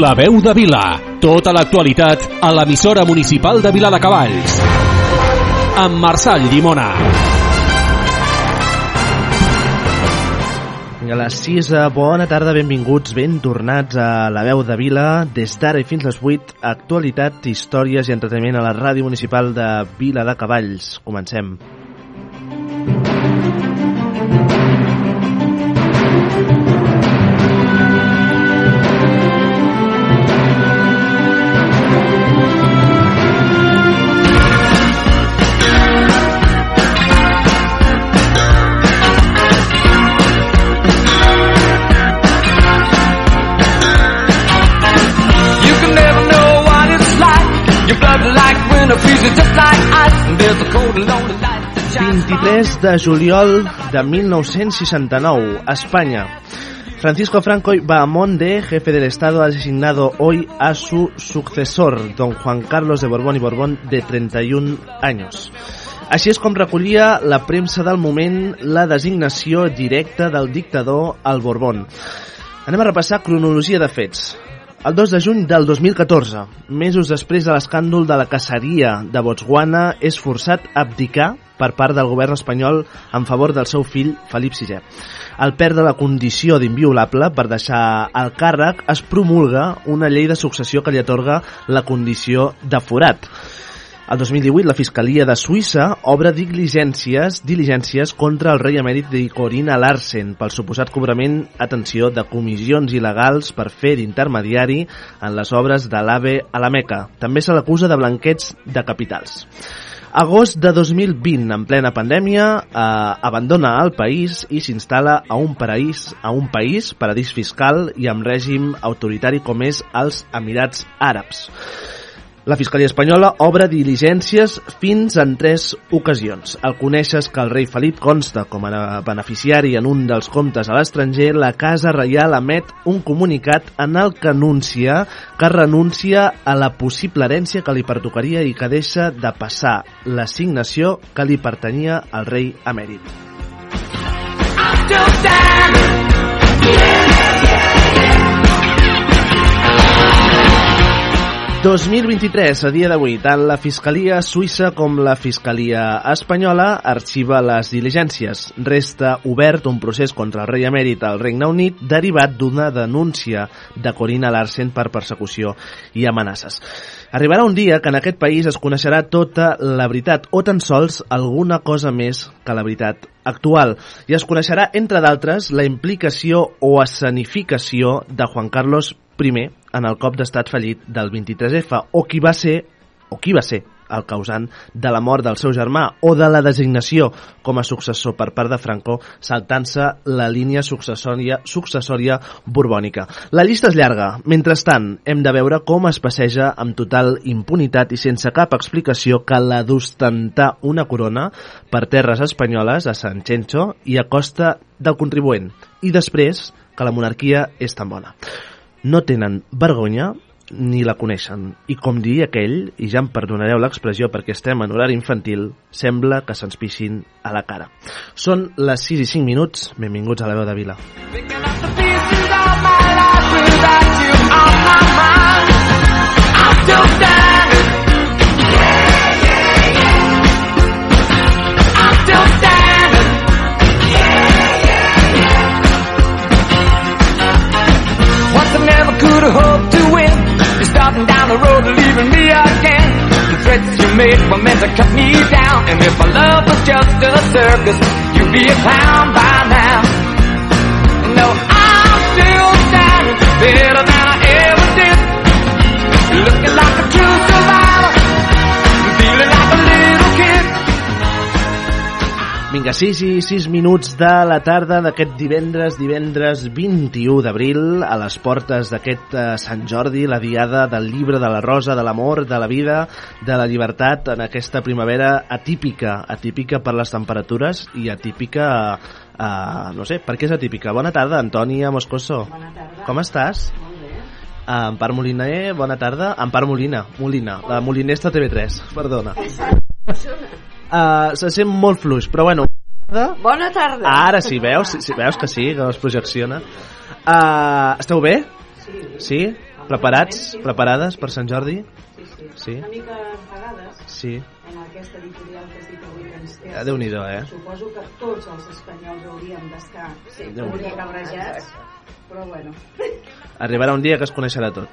La veu de Vila. Tota l'actualitat a l'emissora municipal de Vila de Cavalls. Amb Marçal Llimona. A les 6, bona tarda, benvinguts, ben tornats a la veu de Vila. Des d'ara i fins les 8, actualitat, històries i entreteniment a la ràdio municipal de Vila de Cavalls. Comencem. 23 de juliol de 1969, España. Francisco Franco Bahamonde, jefe del Estado, ha designado hoy a su sucesor, don Juan Carlos de Borbón y Borbón, de 31 años. Així és com recollia la premsa del moment la designació directa del dictador al Borbón. Anem a repassar cronologia de fets. El 2 de juny del 2014, mesos després de l'escàndol de la caceria de Botswana, és forçat a abdicar per part del govern espanyol en favor del seu fill Felip VI. Al perdre la condició d'inviolable per deixar el càrrec, es promulga una llei de successió que li atorga la condició de forat. El 2018, la Fiscalia de Suïssa obre diligències, diligències contra el rei emèrit de Corina Larsen pel suposat cobrament, atenció, de comissions il·legals per fer d'intermediari en les obres de l'AVE a la Meca. També se l'acusa de blanquets de capitals. Agost de 2020, en plena pandèmia, eh, abandona el país i s'instal·la a un paraís, a un país, paradís fiscal i amb règim autoritari com és els Emirats Àrabs. La Fiscalia Espanyola obre diligències fins en tres ocasions. Al conèixer que el rei Felip consta com a beneficiari en un dels comptes a l'estranger, la Casa Reial emet un comunicat en el que anuncia que renuncia a la possible herència que li pertocaria i que deixa de passar l'assignació que li pertanyia al rei emèrit. still standing. 2023, a dia d'avui, tant la Fiscalia Suïssa com la Fiscalia Espanyola arxiva les diligències. Resta obert un procés contra el rei emèrit al Regne Unit derivat d'una denúncia de Corina Larsen per persecució i amenaces. Arribarà un dia que en aquest país es coneixerà tota la veritat o tan sols alguna cosa més que la veritat actual i es coneixerà, entre d'altres, la implicació o escenificació de Juan Carlos I en el cop d'estat fallit del 23F o qui va ser o qui va ser el causant de la mort del seu germà o de la designació com a successor per part de Franco saltant-se la línia successòria, successòria borbònica. La llista és llarga. Mentrestant, hem de veure com es passeja amb total impunitat i sense cap explicació que la d'ostentar una corona per terres espanyoles a Sant Chencho i a costa del contribuent. I després, que la monarquia és tan bona. No tenen vergonya ni la coneixen. I com diria aquell, i ja em perdonareu l'expressió perquè estem en horari infantil, sembla que se'ns pixin a la cara. Són les 6 i 5 minuts. Benvinguts a la veu de Vila. Picking You're down the road, leaving me again. The threats you made were meant to cut me down. And if my love was just a circus, you'd be a clown by now. No, I'm still standing better than Vinga, 6 i 6 minuts de la tarda d'aquest divendres, divendres 21 d'abril, a les portes d'aquest eh, Sant Jordi, la diada del llibre de la rosa, de l'amor, de la vida, de la llibertat, en aquesta primavera atípica, atípica per les temperatures i atípica, eh, no sé, per què és atípica? Bona tarda, Antònia Moscoso. Bona tarda. Com estàs? Molt bé. Uh, Empar Moliner, bona tarda. Empar Molina, Molina, la molinesta TV3, perdona. Uh, se sent molt fluix, però bueno, tarda. Bona tarda. Ara sí, veus? Sí, veus que sí, que es projecciona. Uh, esteu bé? Sí. Sí? Preparats? Preparades per Sant Jordi? Sí, sí. Sí. Una mica enfadades Sí. en aquesta editorial que has dit avui que ens té. Ah, Déu-n'hi-do, eh? Suposo que tots els espanyols hauríem d'estar sí, Déu una n'hi mica cabrejats, però bueno. Arribarà un dia que es coneixerà tot.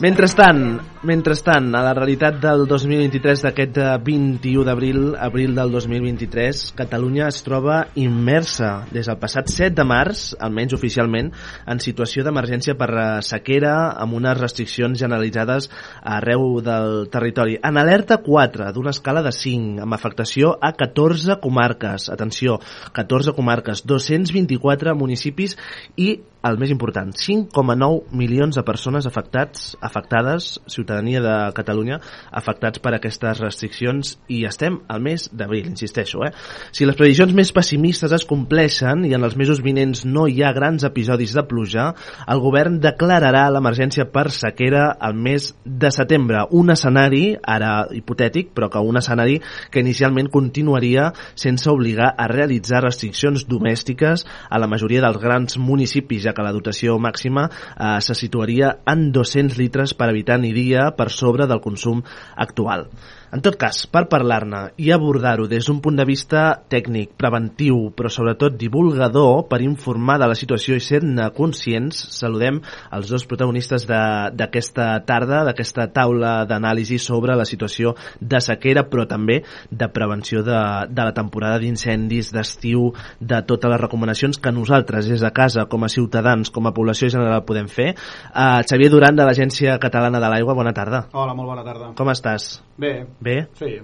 Mentrestant, mentrestant, a la realitat del 2023 d'aquest eh, 21 d'abril, abril del 2023, Catalunya es troba immersa des del passat 7 de març, almenys oficialment, en situació d'emergència per eh, sequera amb unes restriccions generalitzades arreu del territori. En alerta 4 d'una escala de 5, amb afectació a 14 comarques. Atenció, 14 comarques, 224 municipis i el més important, 5,9 milions de persones afectats, afectades, ciutadania de Catalunya, afectats per aquestes restriccions i estem al mes d'abril, insisteixo. Eh? Si les previsions més pessimistes es compleixen i en els mesos vinents no hi ha grans episodis de pluja, el govern declararà l'emergència per sequera al mes de setembre. Un escenari, ara hipotètic, però que un escenari que inicialment continuaria sense obligar a realitzar restriccions domèstiques a la majoria dels grans municipis, ja que la dotació màxima eh, se situaria en 200 litres per habitant i dia per sobre del consum actual. En tot cas, per parlar-ne i abordar-ho des d'un punt de vista tècnic, preventiu, però sobretot divulgador, per informar de la situació i ser-ne conscients, saludem els dos protagonistes de- d'aquesta tarda, d'aquesta taula d'anàlisi sobre la situació de sequera, però també de prevenció de, de la temporada d'incendis, d'estiu, de totes les recomanacions que nosaltres, des de casa, com a ciutadans, com a població general, podem fer. Uh, Xavier Duran, de l'Agència Catalana de l'Aigua, bona tarda. Hola, molt bona tarda. Com estàs? Bé, Bé? sí.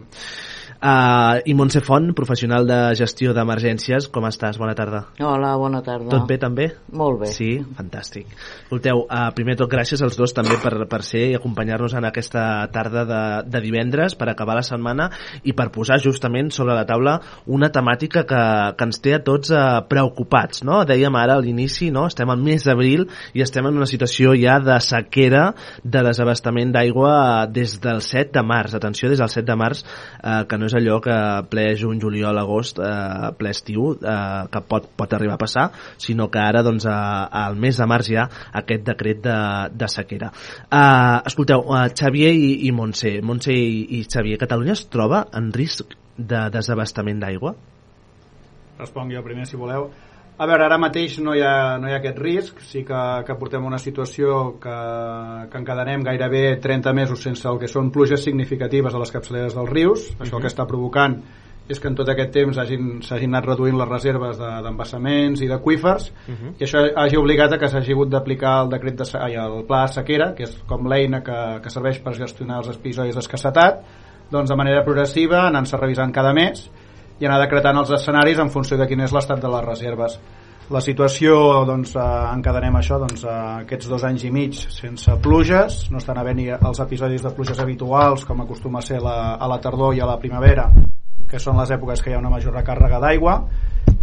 Uh, I Montse Font, professional de gestió d'emergències, com estàs? Bona tarda. Hola, bona tarda. Tot bé també? Molt bé. Sí, fantàstic. Escolteu, uh, primer tot gràcies als dos també per, per ser i acompanyar-nos en aquesta tarda de, de divendres per acabar la setmana i per posar justament sobre la taula una temàtica que, que ens té a tots uh, preocupats, no? Dèiem ara a l'inici, no? Estem al mes d'abril i estem en una situació ja de sequera, de desabastament d'aigua des del 7 de març. Atenció, des del 7 de març, eh, que no és allò que ple juny, juliol, agost, eh, ple estiu, eh, que pot, pot arribar a passar, sinó que ara, doncs, a, al mes de març hi ha aquest decret de, de sequera. Eh, escolteu, eh, Xavier i, i Montse, Montse i, i Xavier, Catalunya es troba en risc de desabastament d'aigua? Responc jo primer, si voleu. A veure, ara mateix no hi ha, no hi ha aquest risc, sí que, que portem una situació que, que encadenem gairebé 30 mesos sense el que són pluges significatives a les capçaleres dels rius. Això el que està provocant és que en tot aquest temps hagin- s'hagin anat reduint les reserves de- d'embassaments i d'aquífers i això hagi obligat a que s'hagi hagut d'aplicar el decret de, ai, el pla de sequera, que és com l'eina que, que serveix per gestionar els episodis d'escassetat, doncs de manera progressiva, anant-se revisant cada mes i anar decretant els escenaris en funció de quin és l'estat de les reserves. La situació, doncs, eh, encadenem això, doncs, eh, aquests dos anys i mig sense pluges, no estan havent-hi els episodis de pluges habituals, com acostuma a ser la, a la tardor i a la primavera, que són les èpoques que hi ha una major recàrrega d'aigua,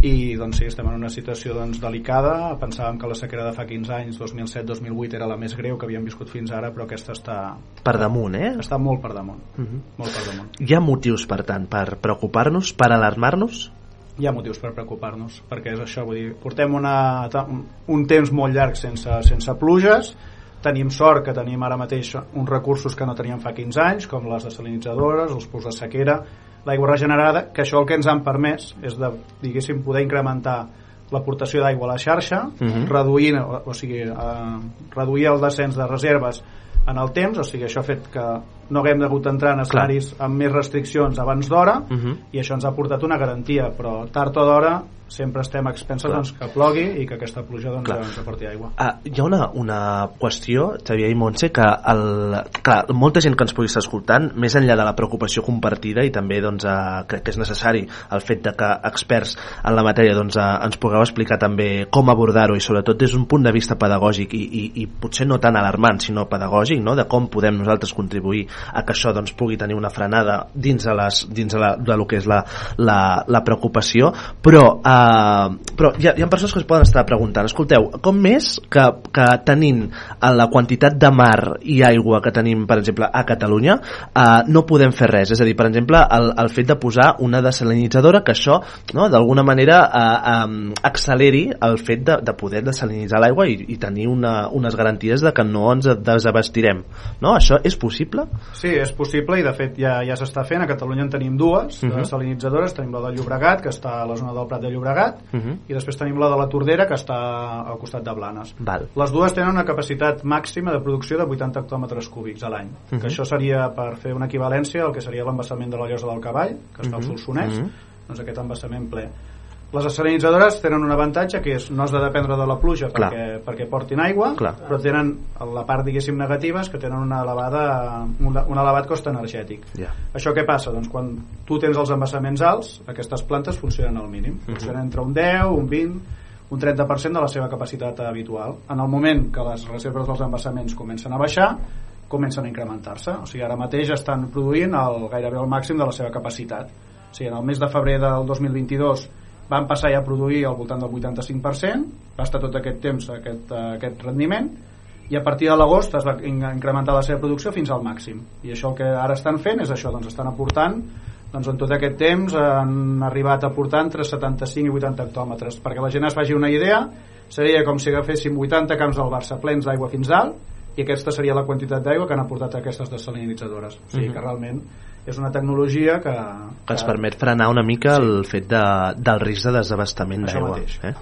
i doncs sí, estem en una situació doncs, delicada pensàvem que la sequera de fa 15 anys 2007-2008 era la més greu que havíem viscut fins ara però aquesta està, Per damunt, eh? està molt per damunt Mhm. molt per damunt Hi ha motius, per tant, per preocupar-nos, per alarmar-nos? hi ha motius per preocupar-nos perquè és això, vull dir, portem una, un temps molt llarg sense, sense pluges tenim sort que tenim ara mateix uns recursos que no teníem fa 15 anys com les desalinitzadores, els pous de sequera l'aigua regenerada, que això el que ens han permès és de, diguéssim, poder incrementar l'aportació d'aigua a la xarxa, Mhm. reduint, o, o sigui, eh, reduir el descens de reserves en el temps, o sigui, això ha fet que no haguem hagut d'entrar en escenaris amb més restriccions abans d'hora Mhm. i això ens ha portat una garantia, però tard o d'hora sempre estem a expenses Clar. doncs, que plogui i que aquesta pluja doncs, Clar. ens aporti aigua. Ah, hi ha una, una qüestió, Xavier i Montse, que el, clar, molta gent que ens pugui estar escoltant, més enllà de la preocupació compartida i també doncs, eh, crec que és necessari el fet de que experts en la matèria doncs, eh, ens pugueu explicar també com abordar-ho i sobretot des d'un punt de vista pedagògic i, i, i potser no tan alarmant sinó pedagògic, no? de com podem nosaltres contribuir a que això doncs, pugui tenir una frenada dins de, les, dins de, la, de lo que és la, la, la preocupació però, eh, però hi ha, hi ha persones que es poden estar preguntant escolteu, com més que, que tenint la quantitat de mar i aigua que tenim, per exemple, a Catalunya eh, no podem fer res, és a dir, per exemple el, el fet de posar una desalinitzadora que això, no, d'alguna manera eh, eh, acceleri el fet de, de poder desalinitzar l'aigua i, i tenir una, unes garanties de que no ens desabastirem no? això és possible? Sí, és possible i de fet ja, ja s'està fent. A Catalunya en tenim dues uh Mhm. -huh. desalinitzadores. Tenim la del Llobregat, que està a la zona del Prat de Llobregat, Uh -huh. i després tenim la de la Tordera, que està al costat de Blanes. Val. Les dues tenen una capacitat màxima de producció de 80 hectòmetres cúbics a l'any, Mhm. que això seria per fer una equivalència al que seria l'embassament de la Llosa del Cavall, que està al Mhm. Solsonès, Mhm. doncs aquest embassament ple. Les desalinitzadores tenen un avantatge que és no has de dependre de la pluja Clar. perquè, perquè portin aigua, Clar. però tenen la part diguéssim negativa és que tenen una elevada, un, un elevat cost energètic. Ja. Això què passa? Doncs quan tu tens els embassaments alts, aquestes plantes funcionen al mínim. Mhm. Funcionen entre un 10, un 20, un 30% de la seva capacitat habitual. En el moment que les reserves dels embassaments comencen a baixar, comencen a incrementar-se. O sigui, ara mateix estan produint el, gairebé el màxim de la seva capacitat. O sigui, en el mes de febrer del 2022 van passar ja a produir al voltant del 85%, va estar tot aquest temps aquest, eh, aquest rendiment, i a partir de l'agost es va in- incrementar la seva producció fins al màxim. I això el que ara estan fent és això, doncs estan aportant doncs en tot aquest temps han arribat a aportar entre 75 i 80 hectòmetres. Perquè la gent es faci una idea, seria com si agaféssim 80 camps del Barça plens d'aigua fins dalt i aquesta seria la quantitat d'aigua que han aportat aquestes desalinitzadores. O sigui Mhm. que realment és una tecnologia que... que ens permet frenar una mica sí. el fet de, del risc de desabastament d'aigua. Eh?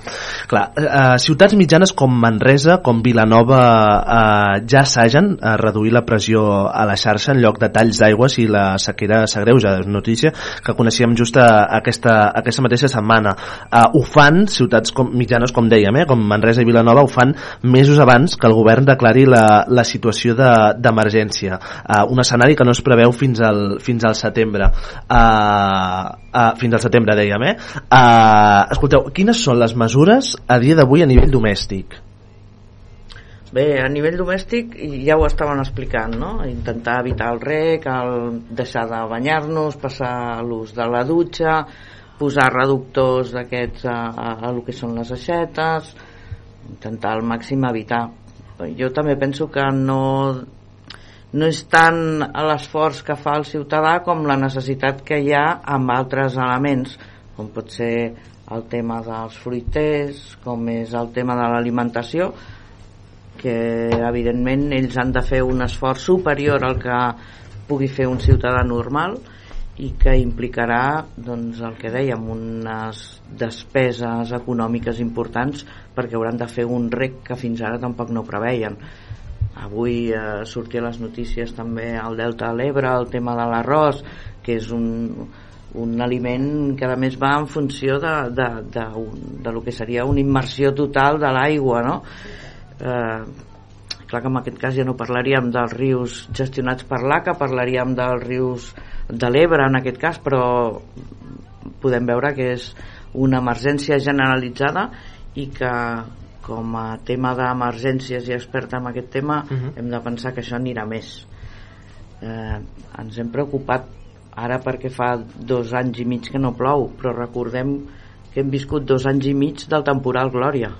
Clar, eh, ciutats mitjanes com Manresa, com Vilanova, eh, ja assagen a reduir la pressió a la xarxa en lloc de talls d'aigua si la sequera s'agreuja. És notícia que coneixíem just a, aquesta, aquesta mateixa setmana. Eh, ho fan ciutats com, mitjanes, com dèiem, eh, com Manresa i Vilanova, ho fan mesos abans que el govern declari la, la situació de- d'emergència. De, uh, un escenari que no es preveu fins al, fins al setembre. Uh, uh, fins al setembre, dèiem, eh? Uh, escolteu, quines són les mesures a dia d'avui a nivell domèstic? Bé, a nivell domèstic ja ho estaven explicant, no? Intentar evitar el rec, el deixar de banyar-nos, passar l'ús de la dutxa, posar reductors d'aquests a, a, a lo que són les aixetes, intentar al màxim evitar. Jo també penso que no, no és tant l'esforç que fa el ciutadà com la necessitat que hi ha amb altres elements, com pot ser el tema dels fruiters, com és el tema de l'alimentació, que evidentment ells han de fer un esforç superior al que pugui fer un ciutadà normal i que implicarà doncs, el que dèiem unes despeses econòmiques importants perquè hauran de fer un rec que fins ara tampoc no preveien avui eh, sortia les notícies també el Delta de l'Ebre, el tema de l'arròs que és un, un aliment que a més va en funció de, de, de, de, de lo que seria una immersió total de l'aigua no? eh, clar que en aquest cas ja no parlaríem dels rius gestionats per l'ACA, parlaríem dels rius de l'Ebre en aquest cas, però podem veure que és una emergència generalitzada i que com a tema d'emergències i experta en aquest tema uh -huh. hem de pensar que això anirà més. Eh, ens hem preocupat ara perquè fa dos anys i mig que no plou però recordem que hem viscut dos anys i mig del temporal Glòria.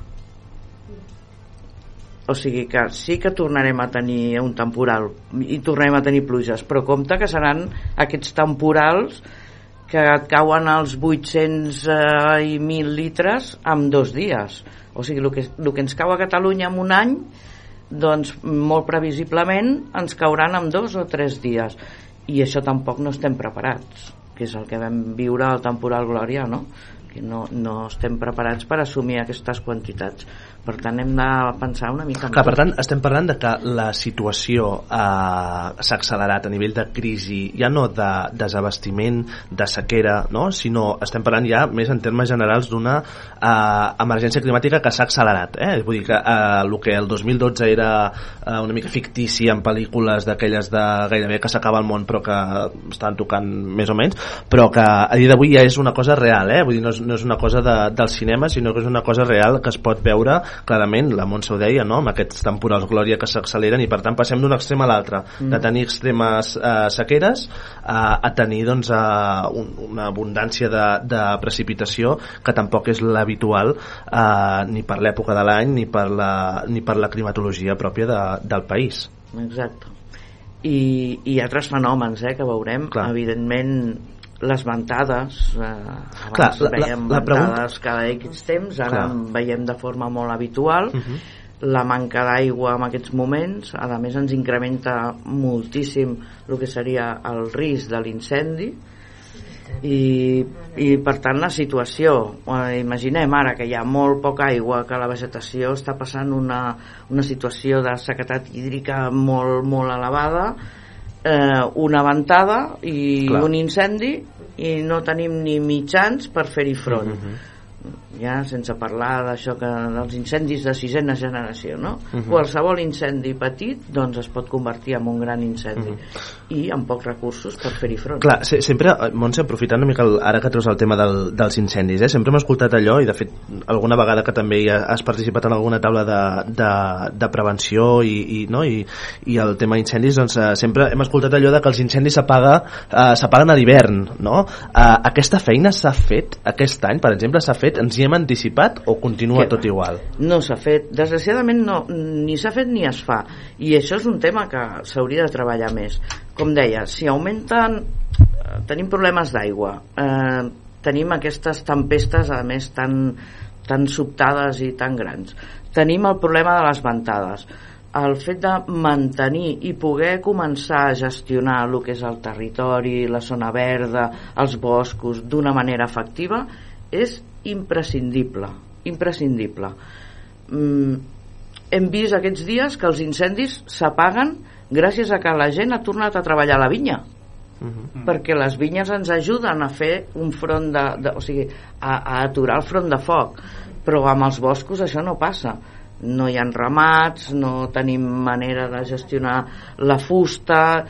O sigui que sí que tornarem a tenir un temporal i tornarem a tenir pluges però compte que seran aquests temporals que et cauen els 800 eh, i 1.000 litres en dos dies o sigui, el que, el que ens cau a Catalunya en un any doncs molt previsiblement ens cauran en dos o tres dies i això tampoc no estem preparats que és el que vam viure al temporal Glòria no? perquè no, no estem preparats per assumir aquestes quantitats per tant hem de pensar una mica Clar, per tant, estem parlant de que la situació eh, s'ha accelerat a nivell de crisi, ja no de desabastiment, de sequera, no? sinó estem parlant ja més en termes generals d'una eh, emergència climàtica que s'ha accelerat. Eh? Vull dir que eh, el que el 2012 era eh, una mica fictici en pel·lícules d'aquelles de gairebé que s'acaba el món però que estan tocant més o menys, però que a dia d'avui ja és una cosa real, eh? vull dir, no és, no és una cosa de, del cinema, sinó que és una cosa real que es pot veure clarament, la Montse ho deia, no? amb aquests temporals glòria que s'acceleren i per tant passem d'un extrem a l'altre, mm. de tenir extremes eh, sequeres a, a tenir doncs, a un, una abundància de, de precipitació que tampoc és l'habitual eh, ni per l'època de l'any ni, per la, ni per la climatologia pròpia de, del país. Exacte. I, i altres fenòmens eh, que veurem, Clar. evidentment les ventades eh, abans Clar, la- la- veiem la pregunta- ventades cada X temps ara Clar. en veiem de forma molt habitual Uh -huh. la manca d'aigua en aquests moments a més ens incrementa moltíssim el que seria el risc de l'incendi i, i per tant la situació eh, imaginem ara que hi ha molt poca aigua que la vegetació està passant una, una situació de sequetat hídrica molt, molt elevada eh, una ventada i Clar. un incendi i no tenim ni mitjans per fer-hi front Mhm. Ja sense parlar d'això que dels incendis de sisena generació no? Mhm. qualsevol incendi petit doncs es pot convertir en un gran incendi Mhm. i amb pocs recursos per fer-hi front Clar, se, sempre, eh, Montse, aprofitant una mica el, ara que treus el tema del, dels incendis, eh, sempre hem escoltat allò, i de fet alguna vegada que també has participat en alguna taula de, de, de prevenció i, i, no? I, i el tema d'incendis, doncs eh, sempre hem escoltat allò de que els incendis eh, s'apaguen a l'hivern, no? Eh, aquesta feina s'ha fet aquest any, per exemple, s'ha fet, ens hi hem anticipat o continua Què? tot igual? no s'ha fet, desgraciadament no, ni s'ha fet ni es fa. I això és un tema que s'hauria de treballar més. Com deia, si augmenten eh, tenim problemes d'aigua. Eh, tenim aquestes tempestes a més tan, tan sobtades i tan grans. Tenim el problema de les ventades. El fet de mantenir i poder començar a gestionar el que és el territori, la zona verda, els boscos d'una manera efectiva és imprescindible, imprescindible. Mm, hem vist aquests dies que els incendis s'apaguen gràcies a que la gent ha tornat a treballar a la vinya Mhm. perquè les vinyes ens ajuden a fer un front de, de o sigui, a, a aturar el front de foc però amb els boscos això no passa no hi ha ramats, no tenim manera de gestionar la fusta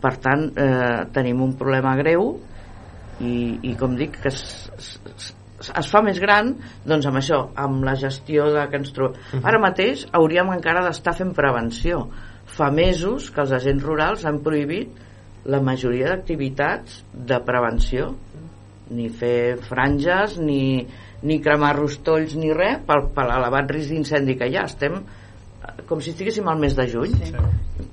per tant eh, tenim un problema greu i, i com dic que es fa més gran doncs amb això, amb la gestió de que ens trobem. Ara mateix hauríem encara d'estar fent prevenció. Fa mesos que els agents rurals han prohibit la majoria d'activitats de prevenció ni fer franges ni, ni cremar rostolls ni res per, per l'elevat risc d'incendi que hi ha estem eh, com si estiguéssim al mes de juny Sí.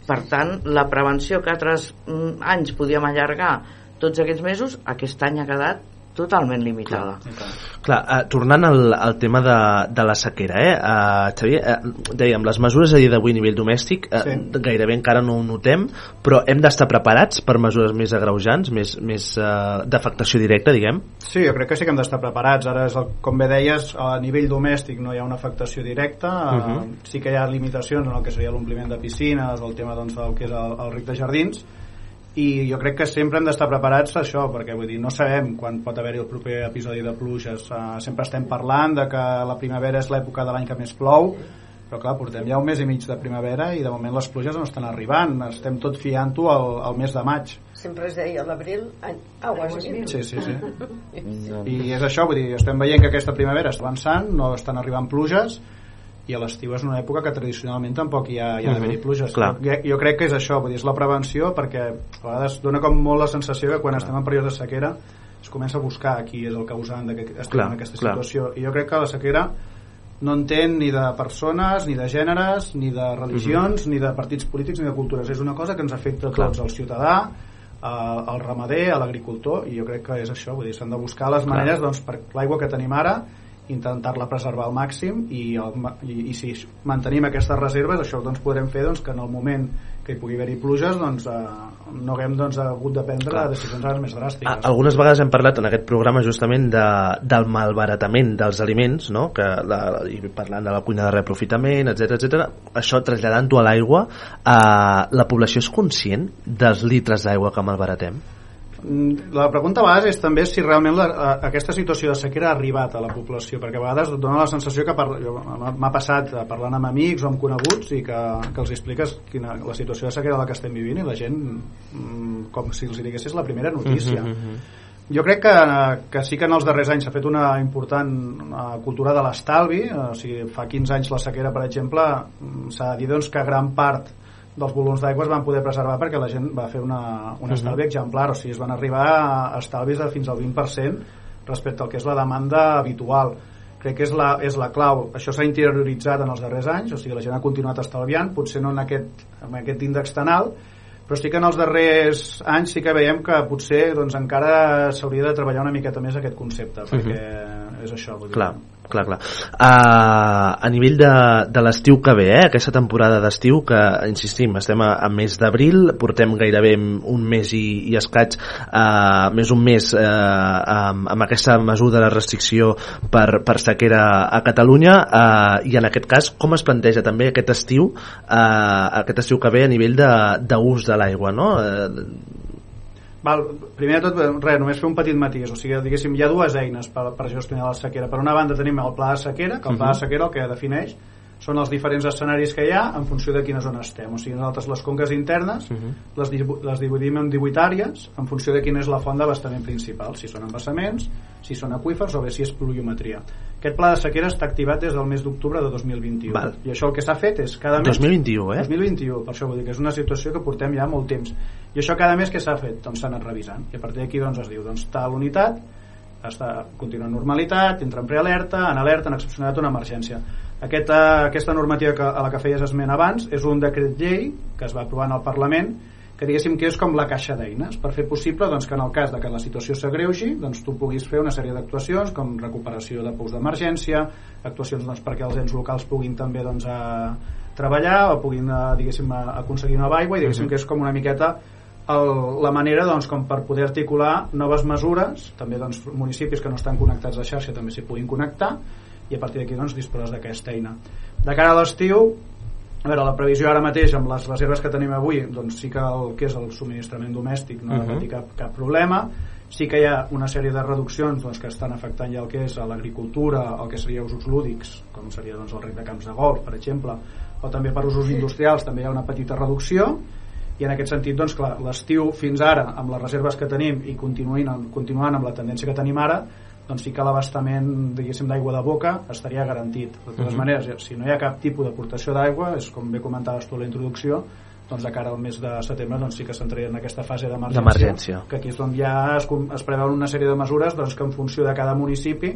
per tant la prevenció que altres mm, anys podíem allargar tots aquests mesos aquest any ha quedat totalment limitada tant. Clar, uh, tornant al, al tema de, de la sequera, eh? Uh, Xavier, uh, dèiem, les mesures a dia d'avui a nivell domèstic uh, Sí. gairebé encara no ho notem, però hem d'estar preparats per mesures més agreujants, més, més uh, d'afectació directa, diguem? Sí, jo crec que sí que hem d'estar preparats. Ara, és el, com bé deies, a nivell domèstic no hi ha una afectació directa. Uh Mhm. -huh. Sí que hi ha limitacions en el que seria l'ompliment de piscines, el tema doncs, del que és el, el ric de jardins, i jo crec que sempre hem d'estar preparats a això, perquè vull dir, no sabem quan pot haver-hi el proper episodi de pluges. Uh, sempre estem parlant de que la primavera és l'època de l'any que més plou, però clar, portem ja un mes i mig de primavera i de moment les pluges no estan arribant. Estem tot fiant-ho al, al mes de maig. Sempre es deia l'abril, aguas mil. Sí, sí, sí. I és això, vull dir, estem veient que aquesta primavera està avançant, no estan arribant pluges, i a l'estiu és una època que tradicionalment tampoc hi ha, hi ha d'haver-hi Mhm, pluges. clar. Jo, jo crec que és això, vull dir, és la prevenció, perquè a vegades dona com molt la sensació que quan estem en període de sequera es comença a buscar qui és el causant de que estem Clar, en aquesta clar. situació. I jo crec que la sequera no entén ni de persones, ni de gèneres, ni de religions, ni de partits polítics, ni de cultures. És una cosa que ens afecta a. Clar. tots, al ciutadà, al ramader, a l'agricultor, i jo crec que és això, vull dir, s'han de buscar les maneres doncs, per l'aigua que tenim ara intentar-la preservar al màxim i, el, i, i si mantenim aquestes reserves això doncs podrem fer doncs, que en el moment que hi pugui haver-hi pluges doncs, eh, no haguem doncs, hagut de prendre Clar. decisions més dràstiques Algunes vegades hem parlat en aquest programa justament de, del malbaratament dels aliments, no? que la, i parlant de la cuina de reaprofitament, etc etc. Això traslladant-ho a l'aigua, eh, la població és conscient dels litres d'aigua que malbaratem? Mm, La pregunta a vegades és també si realment la, a- aquesta situació de sequera ha arribat a la població, perquè a vegades et dona la sensació que m'ha passat parlant amb amics o amb coneguts i que, que els expliques quina, la situació de sequera a la que estem vivint i la gent mm, com si els diguessis la primera notícia. Jo crec que, que sí que en els darrers anys s'ha fet una important una cultura de l'estalvi, eh, o sigui, fa 15 anys la sequera, per exemple, mm, s'ha de dir doncs, que gran part dels volums d'aigua es van poder preservar perquè la gent va fer una, un estalvi exemplar, o sigui, es van arribar a estalvis de fins al 20% respecte al que és la demanda habitual. Crec que és la, és la clau. Això s'ha interioritzat en els darrers anys, o sigui, la gent ha continuat estalviant, potser no en aquest, en aquest índex tan alt, però sí que en els darrers anys sí que veiem que potser doncs, encara s'hauria de treballar una miqueta més aquest concepte, perquè és això. Vull dir. Clar, clar, clar. Uh, a nivell de, de l'estiu que ve, eh, aquesta temporada d'estiu, que, insistim, estem a, a mes d'abril, portem gairebé un mes i, i escaig, uh, més un mes uh, amb, amb aquesta mesura de restricció per, per sequera a Catalunya, uh, i en aquest cas, com es planteja també aquest estiu, uh, aquest estiu que ve a nivell d'ús de, de l'aigua, no? Uh, Val, primer de tot, res, només fer un petit matís. O sigui, diguéssim, hi ha dues eines per, per gestionar la sequera. Per una banda tenim el pla de sequera, que el pla de sequera el que defineix són els diferents escenaris que hi ha en funció de quina zona estem. O sigui, nosaltres les conques internes les, divu- les dividim en 18 àrees en funció de quina és la font d'abastament principal, si són embassaments, si són aquífers o bé si és pluviometria. Aquest pla de sequera està activat des del mes d'octubre de 2021. Val. I això el que s'ha fet és cada mes... 2021, eh? 2021, per això vull dir que és una situació que portem ja molt temps. I això cada mes que s'ha fet? Doncs s'ha anat revisant. I a partir d'aquí doncs es diu, doncs tal unitat està, continua en normalitat, entra en prealerta, en alerta, en excepcionalitat en emergència. Aquesta, aquesta normativa que, a la que feies esment abans és un decret llei que es va aprovar en el Parlament que diguéssim que és com la caixa d'eines. Per fer possible doncs, que en el cas de que la situació s'agreugi doncs, tu puguis fer una sèrie d'actuacions com recuperació de pous d'emergència actuacions doncs, perquè els ens locals puguin també doncs, a treballar o puguin a, diguéssim, a, aconseguir nova aigua i diguéssim que és com una miqueta el, la manera doncs, com per poder articular noves mesures. També doncs, municipis que no estan connectats a xarxa també s'hi puguin connectar i a partir d'aquí doncs, disposes d'aquesta eina. De cara a l'estiu a veure, la previsió ara mateix amb les reserves que tenim avui doncs sí que el que és el subministrament domèstic no ha de patir cap, cap problema. Sí que hi ha una sèrie de reduccions doncs, que estan afectant ja el que és a l'agricultura el que seria usos lúdics com seria doncs, el rec de camps de golf per exemple o també per usos industrials també hi ha una petita reducció. I en aquest sentit, doncs clar, l'estiu fins ara amb les reserves que tenim i continuant, continuant amb la tendència que tenim ara doncs sí que l'abastament diguéssim d'aigua de boca estaria garantit. De totes maneres, si no hi ha cap tipus d'aportació d'aigua és com bé comentaves tu a la introducció doncs de cara al mes de setembre doncs sí que s'entraria en aquesta fase d'emergència que aquí és on ja es, es preveuen una sèrie de mesures doncs, que en funció de cada municipi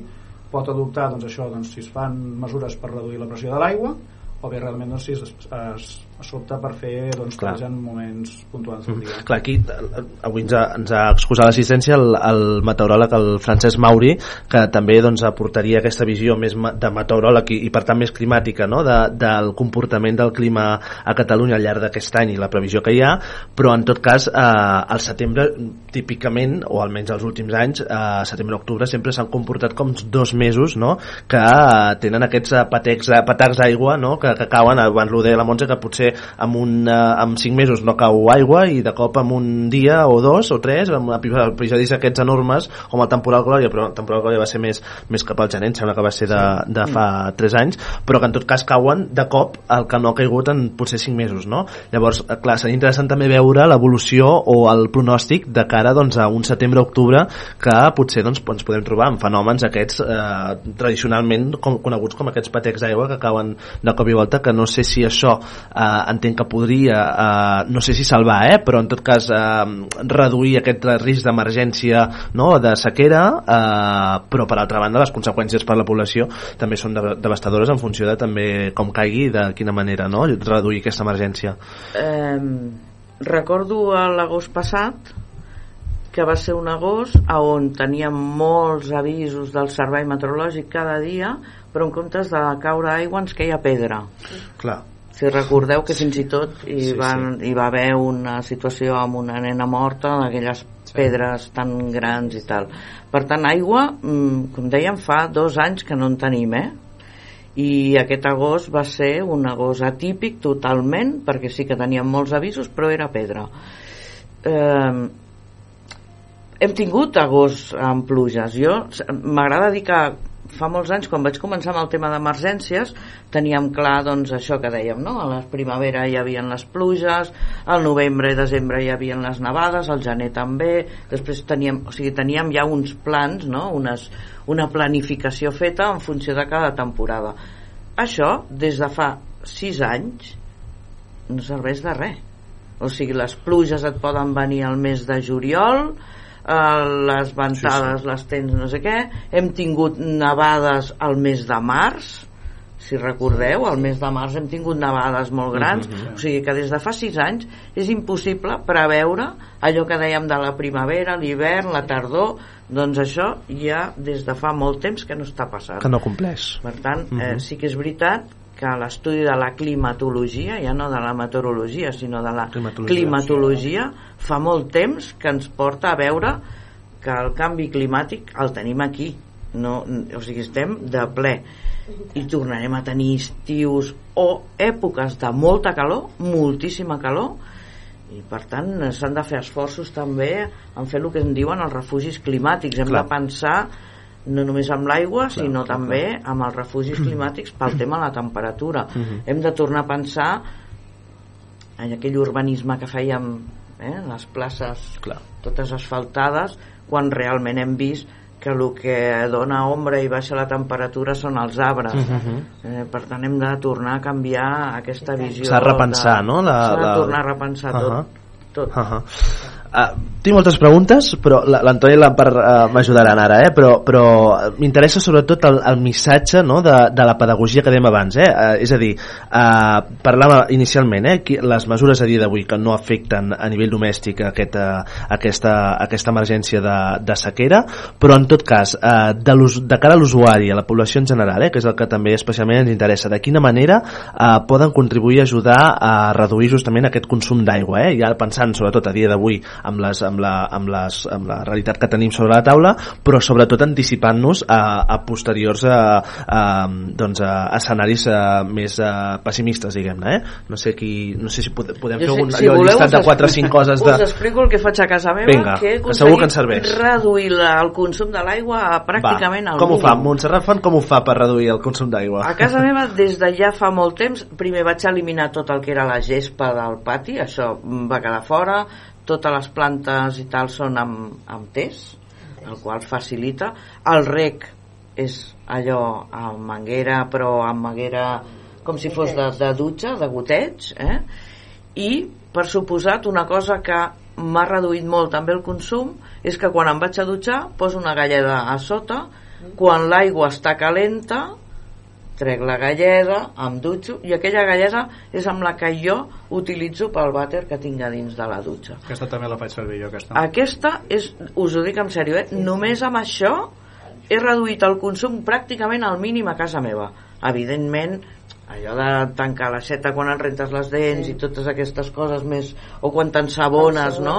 pot adoptar doncs, això, doncs, si es fan mesures per reduir la pressió de l'aigua o bé realment doncs, si es, es, s'opta per fer doncs, Clar. en moments puntuals del dia. Clar, aquí eh, avui ens ha, ens ha excusat l'assistència el, el meteoròleg, el Francesc Mauri, que també doncs, aportaria aquesta visió més de meteoròleg i, i per tant més climàtica no? de, del comportament del clima a Catalunya al llarg d'aquest any i la previsió que hi ha, però en tot cas eh, al setembre típicament, o almenys els últims anys, eh, setembre-octubre sempre s'han comportat com dos mesos no? que eh, tenen aquests eh, patecs, eh, patacs d'aigua no? que, que cauen, abans ho deia la Montse, que potser amb, un, eh, amb cinc mesos no cau aigua i de cop en un dia o dos o tres, amb episodis aquests enormes com el temporal Glòria, però el temporal Glòria va ser més, més cap al gener, em sembla que va ser de, de fa tres anys, però que en tot cas cauen de cop el que no ha caigut en potser cinc mesos, no? Llavors, eh, clar, seria interessant també veure l'evolució o el pronòstic de cara doncs, a un setembre-octubre que potser doncs, ens podem trobar amb fenòmens aquests eh, tradicionalment com, coneguts com aquests patecs d'aigua que cauen de cop i volta, que no sé si això eh, entenc que podria eh, no sé si salvar, eh, però en tot cas eh, reduir aquest risc d'emergència no, de sequera eh, però per altra banda les conseqüències per la població també són de- devastadores en funció de també com caigui i de quina manera no, reduir aquesta emergència eh, recordo a l'agost passat que va ser un agost on teníem molts avisos del servei meteorològic cada dia, però en comptes de caure aigua ens queia pedra. Clar. Si recordeu que fins i tot hi, Sí, van, hi va haver una situació amb una nena morta d'aquelles pedres tan grans i tal. Per tant, aigua, mm, com dèiem, fa dos anys que no en tenim, eh? I aquest agost va ser un agost atípic totalment, perquè sí que teníem molts avisos, però era pedra. Eh, hem tingut agost amb pluges. Jo m'agrada dir que fa molts anys, quan vaig començar amb el tema d'emergències, teníem clar doncs, això que dèiem, no? a la primavera hi havia les pluges, al novembre i desembre hi havia les nevades, al gener també, després teníem, o sigui, teníem ja uns plans, no? Unes, una planificació feta en funció de cada temporada. Això, des de fa sis anys, no serveix de res. O sigui, les pluges et poden venir al mes de juliol, eh, les ventades sí, sí. les tens no sé què hem tingut nevades al mes de març si recordeu, al mes de març hem tingut nevades molt grans, mm -hmm. o sigui que des de fa sis anys és impossible preveure allò que dèiem de la primavera, l'hivern, la tardor, doncs això ja des de fa molt temps que no està passant. Que no compleix. Per tant, Mhm. eh, sí que és veritat que l'estudi de la climatologia, ja no de la meteorologia, sinó de la Climatologia. climatologia, fa molt temps que ens porta a veure que el canvi climàtic el tenim aquí. No, o sigui, estem de ple i tornarem a tenir estius o èpoques de molta calor, moltíssima calor, i per tant s'han de fer esforços també en fer el que en diuen els refugis climàtics. Hem Clar. de pensar no només amb l'aigua, Clar, sinó clar, també amb els refugis climàtics pel tema de la temperatura. Mhm. Hem de tornar a pensar en aquell urbanisme que fèiem eh, les places Clar. totes asfaltades quan realment hem vist que el que dona ombra i baixa la temperatura són els arbres Mhm. eh, per tant hem de tornar a canviar aquesta visió S'ha de repensar, de... no? La- s'ha de la- tornar a repensar tot, Ahà. tot. Uh -huh. Uh, tinc moltes preguntes, però la- l'Antoni la, per uh, m'ajudaran ara, eh? però, però m'interessa sobretot el, el missatge no? de, de la pedagogia que dèiem abans. Eh? Uh, és a dir, uh, parlàvem inicialment, eh? les mesures a dia d'avui que no afecten a nivell domèstic aquesta, aquesta, aquesta emergència de, de sequera, però en tot cas, uh, de, de cara a l'usuari, a la població en general, eh? que és el que també especialment ens interessa, de quina manera uh, poden contribuir a ajudar a reduir justament aquest consum d'aigua, eh? ja pensant sobretot a dia d'avui amb, les, amb, la, amb, les, amb la realitat que tenim sobre la taula, però sobretot anticipant-nos a, a posteriors a, a, doncs a escenaris a, més a, pessimistes, diguem-ne. Eh? No sé, qui, no sé si pode- podem fer Jo sé- un si voleu, llistat de 4 o 5 coses de... Us explico el que faig a casa meva, Vinga, que he que segur que aconseguit serveix. reduir la, el consum de l'aigua a pràcticament Va, al com ho fa? Montserrat Font com ho fa per reduir el consum d'aigua? A casa meva, des de ja fa molt temps, primer vaig eliminar tot el que era la gespa del pati, això va quedar fora, totes les plantes i tal són amb, amb test, el qual facilita. El rec és allò amb manguera, però amb manguera com si fos de, de dutxa, de goteig, eh? i, per suposat, una cosa que m'ha reduït molt també el consum és que quan em vaig a dutxar poso una galleda a sota quan l'aigua està calenta trec la galleda, em dutxo i aquella galleda és amb la que jo utilitzo pel vàter que tinc a dins de la dutxa Aquesta també la faig servir jo, aquesta. aquesta és, us ho dic en sèrio, eh? només amb això he reduït el consum pràcticament al mínim a casa meva. Evidentment, allò de tancar l'aixeta quan et rentes les dents sí. i totes aquestes coses més, o quan t'ensabones, no?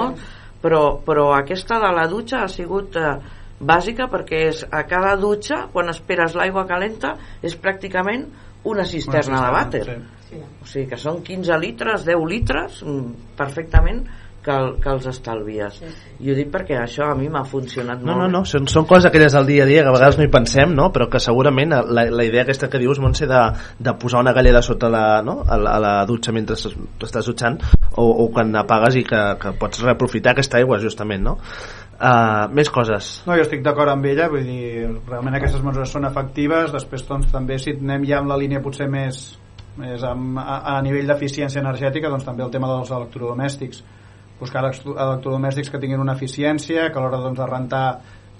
Però, però aquesta de la dutxa ha sigut eh, bàsica perquè és a cada dutxa, quan esperes l'aigua calenta, és pràcticament una cisterna, Una de vàter. Sí. O sigui que són 15 litres, 10 litres, mm, perfectament que, el, que els estalvies. I ho dic perquè això a mi m'ha funcionat No, molt. no, no, són, són coses aquelles del dia a dia que a vegades no hi pensem, no? però que segurament la, la idea aquesta que dius, Montse, de, de posar una galleda sota la, no? a, la, a la dutxa mentre es- t'estàs dutxant o, o quan apagues i que, que pots reaprofitar aquesta aigua, justament, no? Uh, més coses. No, jo estic d'acord amb ella, vull dir, realment aquestes mesures són efectives, després doncs, també si anem ja amb la línia potser més, més amb, a, a nivell d'eficiència energètica, doncs també el tema dels electrodomèstics. Buscar electro- electrodomèstics que tinguin una eficiència, que a l'hora doncs, de rentar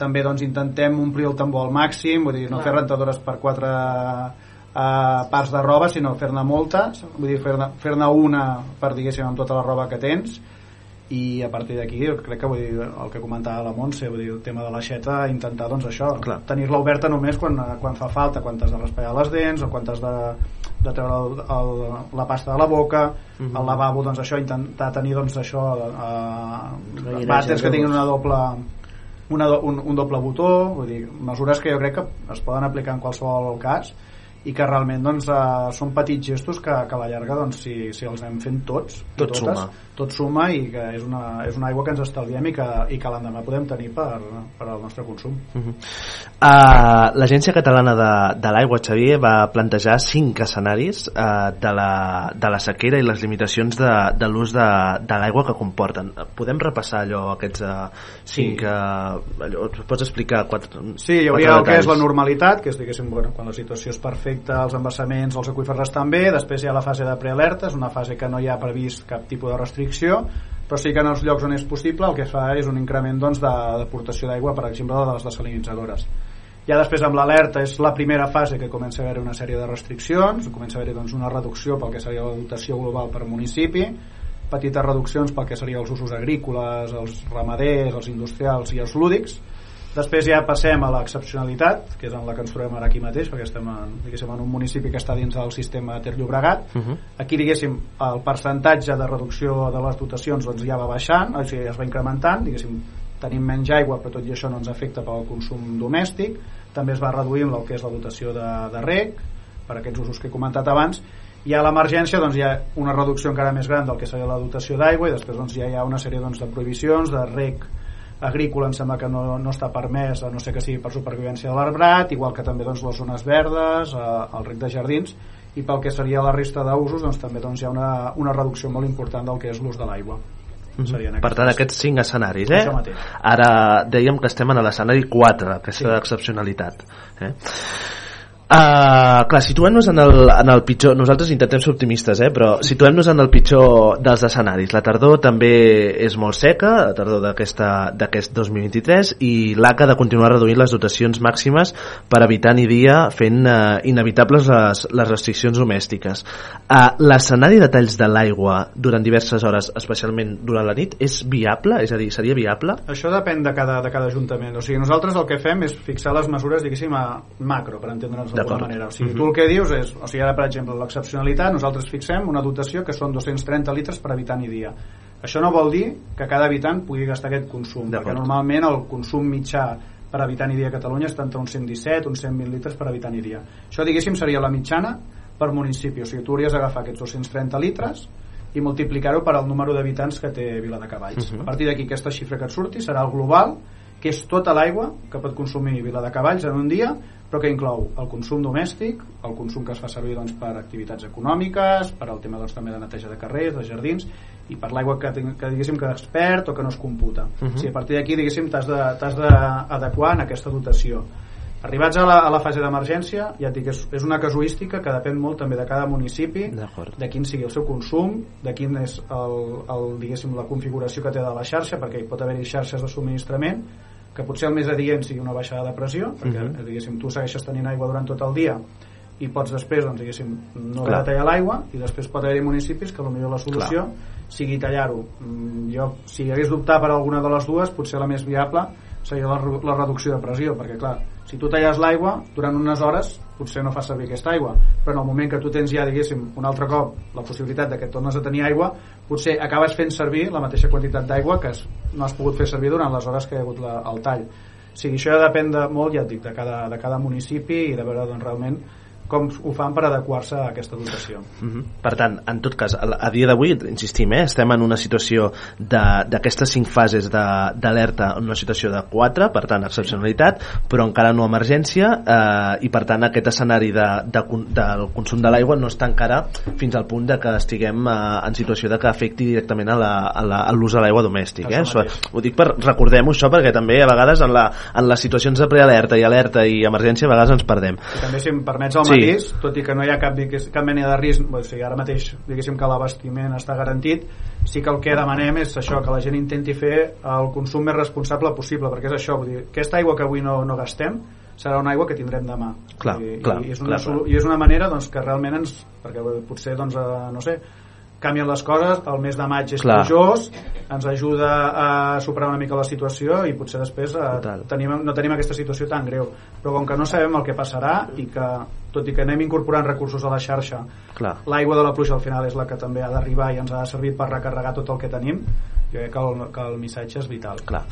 també doncs, intentem omplir el tambor al màxim, vull dir, no fer rentadores per quatre uh, parts de roba, sinó fer-ne moltes, vull dir, fer-ne fer una per, diguéssim, amb tota la roba que tens, i a partir d'aquí crec que vull dir, el que comentava la Montse vull dir, el tema de l'aixeta intentar doncs això tenir-la oberta només quan, quan fa falta quan t'has de raspallar les dents o quan t'has de, de treure el, el, la pasta de la boca uh -huh. al lavabo doncs això intentar tenir doncs això eh, vàters que tinguin una doble una, un, un doble botó vull dir, mesures que jo crec que es poden aplicar en qualsevol cas i que realment doncs, uh, són petits gestos que, que a la llarga doncs, si, si els anem fent tots tot totes, suma. tot suma i que és una, és una aigua que ens estalviem i que, i que l'endemà podem tenir per, per al nostre consum uh -huh. uh, l'Agència Catalana de, de l'Aigua Xavier va plantejar cinc escenaris uh, de, la, de la sequera i les limitacions de, de l'ús de, de l'aigua que comporten podem repassar allò aquests uh, cinc sí. uh, allò, pots explicar quatre, sí, hi hauria el que és la normalitat que és diguéssim bueno, quan la situació és perfecta afecta els embassaments, els aqüífers també, després hi ha la fase de prealerta, és una fase que no hi ha previst cap tipus de restricció, però sí que en els llocs on és possible el que fa és un increment doncs, d'aportació d'aigua, per exemple, de les desalinitzadores. Ja després amb l'alerta és la primera fase que comença a haver una sèrie de restriccions, comença a haver doncs, una reducció pel que seria la dotació global per municipi, petites reduccions pel que serien els usos agrícoles, els ramaders, els industrials i els lúdics, Després ja passem a l'excepcionalitat, que és en la que ens trobem ara aquí mateix, perquè estem en, en un municipi que està dins del sistema Ter Llobregat. Uh -huh. Aquí, diguéssim, el percentatge de reducció de les dotacions doncs, ja va baixant, o sigui, es va incrementant, diguéssim, tenim menys aigua, però tot i això no ens afecta pel consum domèstic. També es va reduint el que és la dotació de, de rec, per aquests usos que he comentat abans, i a l'emergència doncs, hi ha una reducció encara més gran del que seria la dotació d'aigua i després doncs, ja hi ha una sèrie doncs, de prohibicions de rec agrícola em sembla que no, no està permès a no sé que sigui per supervivència de l'arbrat igual que també doncs, les zones verdes eh, el rec de jardins i pel que seria la resta d'usos doncs, també doncs, hi ha una, una reducció molt important del que és l'ús de l'aigua Mm -hmm. Per tant, aquests cinc escenaris, eh? Ara dèiem que estem en l'escenari 4, aquesta sí. excepcionalitat. Eh? Uh, clar, situem-nos en, el, en el pitjor nosaltres intentem ser optimistes, eh? però situem-nos en el pitjor dels escenaris la tardor també és molt seca la tardor d'aquest 2023 i l'ACA de continuar reduint les dotacions màximes per evitar ni dia fent uh, inevitables les, les restriccions domèstiques uh, l'escenari de talls de l'aigua durant diverses hores, especialment durant la nit és viable? És a dir, seria viable? Això depèn de cada, de cada ajuntament o sigui, nosaltres el que fem és fixar les mesures diguéssim a macro, per entendre'ns d'alguna manera. O sigui, uh -huh. tu el que dius és, o sigui, ara per exemple, l'excepcionalitat, nosaltres fixem una dotació que són 230 litres per habitant i dia. Això no vol dir que cada habitant pugui gastar aquest consum, perquè normalment el consum mitjà per habitant i dia a Catalunya està entre uns 117 uns 120 litres per habitant i dia. Això, diguéssim, seria la mitjana per municipi. O sigui, tu hauries d'agafar aquests 230 litres i multiplicar-ho per al número d'habitants que té Vila de Cavalls. Uh -huh. A partir d'aquí, aquesta xifra que et surti serà el global, que és tota l'aigua que pot consumir Vila de Cavalls en un dia però que inclou el consum domèstic, el consum que es fa servir doncs, per activitats econòmiques, per al tema doncs, també de neteja de carrers, de jardins, i per l'aigua que, que diguéssim que es perd o que no es computa. Uh -huh. o sigui, a partir d'aquí diguéssim t'has d'adequar en aquesta dotació. Arribats a la, a la fase d'emergència, ja et dic, és, és una casuística que depèn molt també de cada municipi, de quin sigui el seu consum, de quin és el, el, diguéssim, la configuració que té de la xarxa, perquè hi pot haver-hi xarxes de subministrament, que potser el més adient sigui una baixada de pressió perquè uh mhm. -huh. diguéssim, tu segueixes tenint aigua durant tot el dia i pots després doncs, diguéssim, no de tallar l'aigua i després pot haver-hi municipis que potser la solució Clar. sigui tallar-ho mm, jo si hagués d'optar per alguna de les dues potser la més viable seria la, la reducció de pressió perquè clar, si tu talles l'aigua durant unes hores potser no fa servir aquesta aigua. Però en el moment que tu tens ja diguéssim un altre cop la possibilitat de que tornes a tenir aigua potser acabes fent servir la mateixa quantitat d'aigua que no has pogut fer servir durant les hores que hi ha hagut la, el tall. O sigui, això ja depèn de, molt, ja et dic, de cada, de cada municipi i de veure doncs, realment com ho fan per adequar-se a aquesta dotació. Uh -huh. Per tant, en tot cas, a, dia d'avui, insistim, eh, estem en una situació d'aquestes cinc fases d'alerta, en una situació de 4, per tant, excepcionalitat, però encara no emergència, eh, i per tant aquest escenari de, de, del consum de l'aigua no està encara fins al punt de que estiguem eh, en situació de que afecti directament a l'ús de l'aigua domèstic. Eh? Això, ho dic per, recordem això perquè també a vegades en, la, en les situacions de prealerta i alerta i emergència a vegades ens perdem. I també si em permets el sí matís, tot i que no hi ha cap, cap mena de risc, o sigui, ara mateix diguéssim que l'abastiment està garantit, sí que el que demanem és això, que la gent intenti fer el consum més responsable possible, perquè és això, vull dir, aquesta aigua que avui no, no gastem serà una aigua que tindrem demà. Clar, I, clar, i, és una, clar, clar. I és una manera doncs, que realment ens... perquè potser, doncs, eh, no sé, canvien les coses, el mes de maig és Clar. plujós, ens ajuda a superar una mica la situació i potser després eh, tenim, no tenim aquesta situació tan greu però com que no sabem el que passarà i que tot i que anem incorporant recursos a la xarxa l'aigua de la pluja al final és la que també ha d'arribar i ens ha de servir per recarregar tot el que tenim jo crec que el, que el missatge és vital Clar.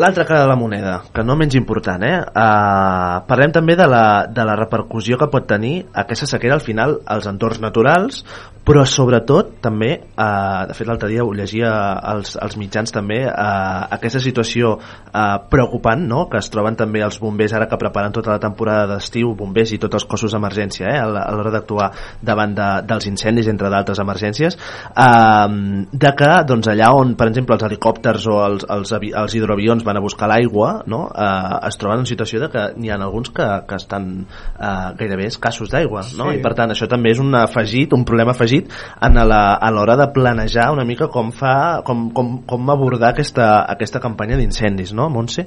L'altra cara de la moneda, que no menys important, eh? Uh, parlem també de la, de la repercussió que pot tenir aquesta sequera al final als entorns naturals, però sobretot també, uh, de fet l'altre dia ho llegia als, als mitjans també, uh, aquesta situació uh, preocupant no? que es troben també els bombers ara que preparen tota la temporada d'estiu, bombers i tots els cossos d'emergència eh? a l'hora d'actuar davant de, dels incendis, entre d'altres emergències, uh, de que doncs, allà on, per exemple, els helicòpters o els, els, avi, els hidroavions van a buscar l'aigua, no? uh, es troben en situació de que n'hi ha alguns que, que estan uh, gairebé escassos d'aigua, no? Sí. i per tant això també és un afegit, un problema afegit en la- a l'hora de planejar una mica com fa com, com, com abordar aquesta, aquesta campanya d'incendis, no, Montse?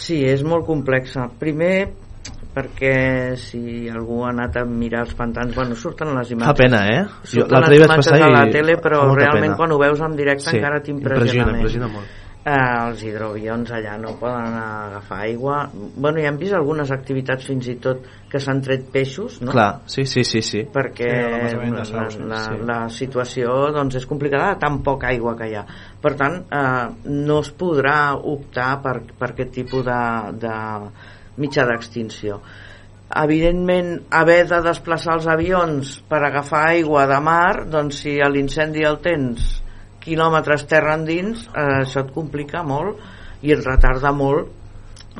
Sí, és molt complexa. Primer, perquè si algú ha anat a mirar els pantans, bueno, surten les imatges. Fa pena, eh? Jo Surten l'altre les imatges a la i tele, però realment pena. quan ho veus en directe Sí, encara t'impressiona impressiona, impressiona molt. Eh, els hidroavions allà no poden agafar aigua. Bueno, ja hem vist algunes activitats fins i tot que s'han tret peixos, no? Clar, sí, sí, sí, sí. perquè Sí, la, Saus, la, sí. la situació doncs, és complicada de tan poca aigua que hi ha per tant eh, no es podrà optar per, per aquest tipus de, de mitjà d'extinció evidentment haver de desplaçar els avions per agafar aigua de mar doncs si l'incendi el tens quilòmetres terra endins eh, això et complica molt i et retarda molt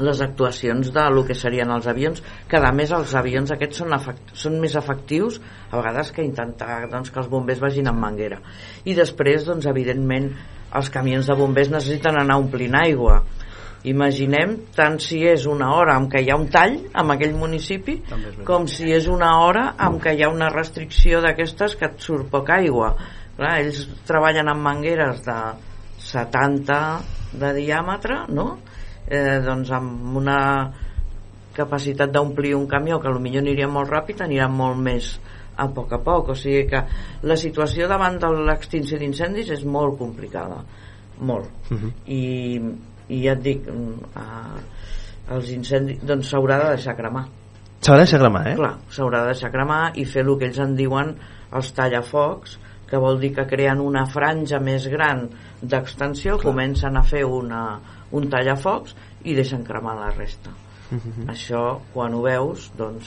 les actuacions de lo que serien els avions que a més els avions aquests són, efect són més efectius a vegades que intentar doncs, que els bombers vagin amb manguera. I després doncs evidentment els camions de bombers necessiten anar omplint aigua. Imaginem tant si és una hora en què hi ha un tall en aquell municipi com si és una hora en què hi ha una restricció d'aquestes que et surt poca aigua Clar, ells treballen amb mangueres de 70 de diàmetre no? eh, doncs amb una capacitat d'omplir un camió que potser aniria molt ràpid aniran molt més a poc a poc o sigui que la situació davant de l'extinció d'incendis és molt complicada molt Uh -huh. i, i ja et dic mm, eh, els incendis doncs s'haurà de deixar cremar S'ha de deixar cremar, eh? clar, s'haurà de deixar cremar i fer el que ells en diuen els tallafocs que vol dir que creen una franja més gran d'extensió, comencen a fer una, un tallafocs i deixen cremar la resta Mhm. això quan ho veus doncs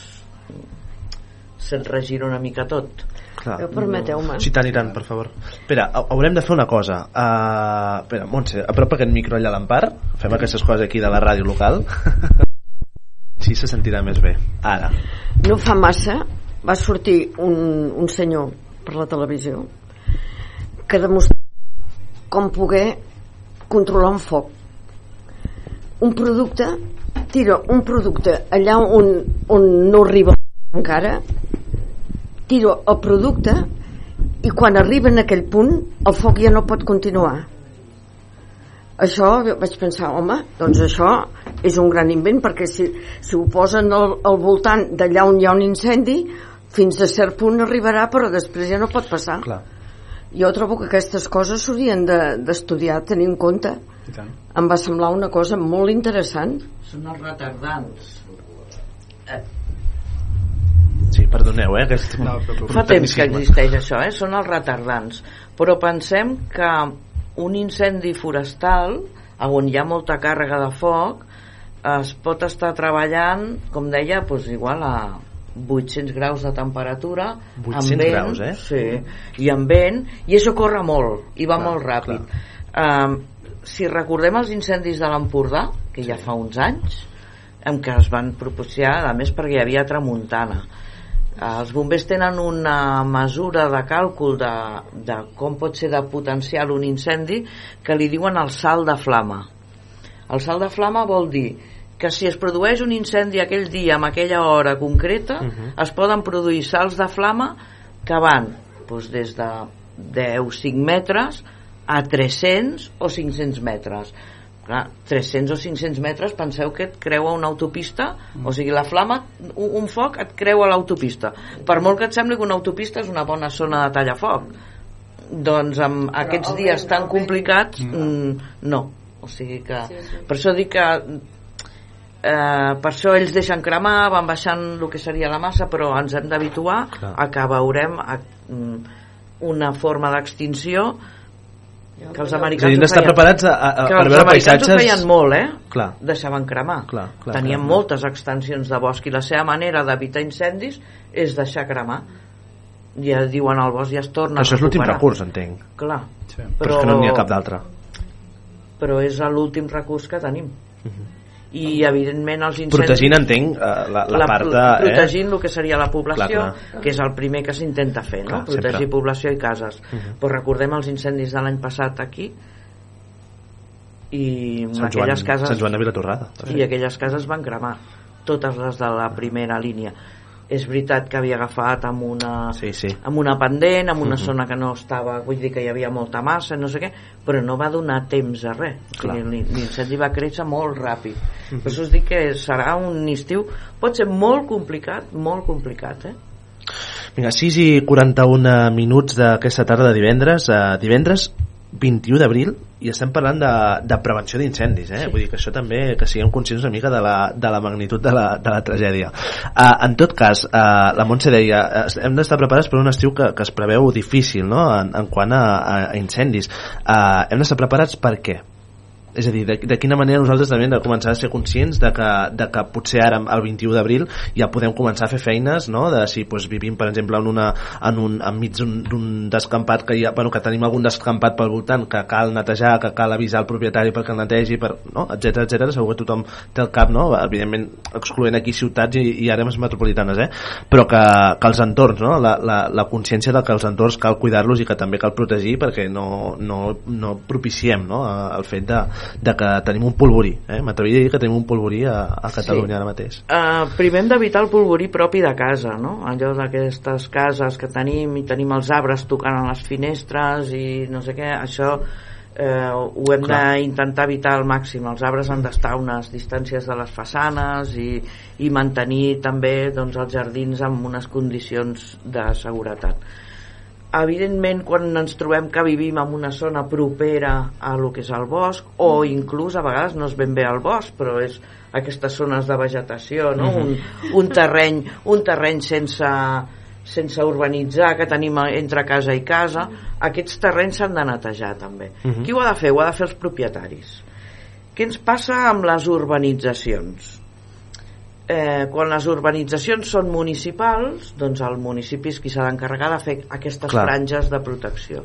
se't regira una mica tot Clar. Però permeteu-me. Sí, tant i tant, per favor. Espera, ha- haurem de fer una cosa. Uh, espera, Montse, apropa aquest micro allà a l'Empar. Fem aquestes coses aquí de la ràdio local. Així se sentirà més bé. Ara. No fa massa va sortir un, un senyor per la televisió que demostrava com poder controlar un foc. Un producte, tira un producte allà on, on no arriba encara, tira el producte i quan arriba en aquell punt el foc ja no pot continuar. Això vaig pensar, home, doncs això és un gran invent perquè si, si ho posen al, al voltant d'allà on hi ha un incendi fins a cert punt arribarà però després ja no pot passar Clar. jo trobo que aquestes coses s'haurien de- d'estudiar, de, tenir en compte I tant. em va semblar una cosa molt interessant són els retardants Sí, perdoneu, eh? Aquest... No, preocupis. Fa temps que existeix això, eh? són els retardants. Però pensem que un incendi forestal, on hi ha molta càrrega de foc, es pot estar treballant, com deia, doncs igual a 800 graus de temperatura 800 amb vent, graus, eh? sí, i amb vent i això corre molt i va Clar, molt ràpid. um, si recordem els incendis de l'Empordà que ja fa uns anys en què es van propiciar a més perquè hi havia tramuntana. Els bombers tenen una mesura de càlcul de, de com pot ser de potencial un incendi que li diuen el salt de flama. El salt de flama vol dir que si es produeix un incendi aquell dia amb aquella hora concreta uh -huh. es poden produir salts de flama que van doncs, des de 10-5 metres a 300 o 500 metres. Clar, 300 o 500 metres penseu que et creua una autopista o sigui la flama, un, un foc et creua l'autopista. Per molt que et sembli que una autopista és una bona zona de tallafoc doncs amb aquests dies tan complicats mm, no. O sigui que per això dic que eh, per això ells deixen cremar van baixant el que seria la massa però ens hem d'habituar Clar. a que veurem a, mm, una forma d'extinció que els a americans d'estar feien. preparats a, a, que per els veure americans paisatges... ho feien molt, eh? Clar. Deixaven cremar. Clar, clar, Tenien clar. moltes extensions de bosc i la seva manera d'evitar incendis és deixar cremar. Ja diuen al bosc ja es torna Això a és l'últim recurs, entenc. Clar. Sí. Però és que no n'hi ha cap d'altre. Però és l'últim recurs que tenim. I, evidentment, els incendis... Mhm. Protegint, entenc, eh, la, la, part de... Eh? protegint el que seria la població Clar, que és el primer que s'intenta fer no? Clar, protegir sempre. Mhm. població i cases però recordem els incendis de l'any passat aquí i Sant Joan, aquelles cases Sant Joan de Vilatorrada. i aquelles cases van cremar totes les de la primera línia és veritat que havia agafat amb una, Sí, sí. amb una pendent, amb una zona que no estava, vull dir que hi havia molta massa, no sé què, però no va donar temps a res. O sigui, Clar. l'in- L'incendi va créixer molt ràpid. Mhm. Per això us dic que serà un estiu, pot ser molt complicat, molt complicat, eh? Vinga, 6 i 41 minuts d'aquesta tarda de divendres. Uh, divendres 21 d'abril i estem parlant de, de prevenció d'incendis eh? Sí. vull dir que això també que siguem conscients una mica de la, de la magnitud de la, de la tragèdia uh, en tot cas, uh, la Montse deia eh, hem d'estar preparats per un estiu que, que es preveu difícil no? en, en quant a, a, a incendis uh, hem d'estar preparats per què? És a dir, de, de quina manera nosaltres també hem de començar a ser conscients de que, de que potser ara el 21 d'abril ja podem començar a fer feines no? de si doncs, vivim per exemple en una, en un, enmig d'un- descampat que, ha, bueno, que tenim algun descampat pel voltant que cal netejar, que cal avisar el propietari perquè el netegi, per, no? etc etc. segur que tothom té el cap, no? evidentment excloent aquí ciutats i, i àrees metropolitanes eh? però que, que els entorns no? la, la, la consciència de que els entorns cal cuidar-los i que també cal protegir perquè no, no, no propiciem no? el fet de, de que tenim un polvorí eh? m'atreviria a dir que tenim un polvorí a, a Catalunya Sí. ara mateix Uh, primer hem d'evitar el polvorí propi de casa, no? Allò d'aquestes cases que tenim i tenim els arbres tocant a les finestres i no sé què, això eh, ho hem d'intentar evitar al màxim. Els arbres han d'estar a unes distàncies de les façanes i, i mantenir també doncs, els jardins amb unes condicions de seguretat. Evidentment, quan ens trobem que vivim en una zona propera a lo que és el bosc, o inclús a vegades no és ben bé el bosc, però és aquestes zones de vegetació, no? un, un terreny, un terreny sense, sense urbanitzar que tenim entre casa i casa, aquests terrenys s'han de netejar també. Mhm. Qui ho ha de fer? Ho ha de fer els propietaris. Què ens passa amb les urbanitzacions? Eh, quan les urbanitzacions són municipals doncs el municipi és qui s'ha d'encarregar de fer aquestes Clar. franges de protecció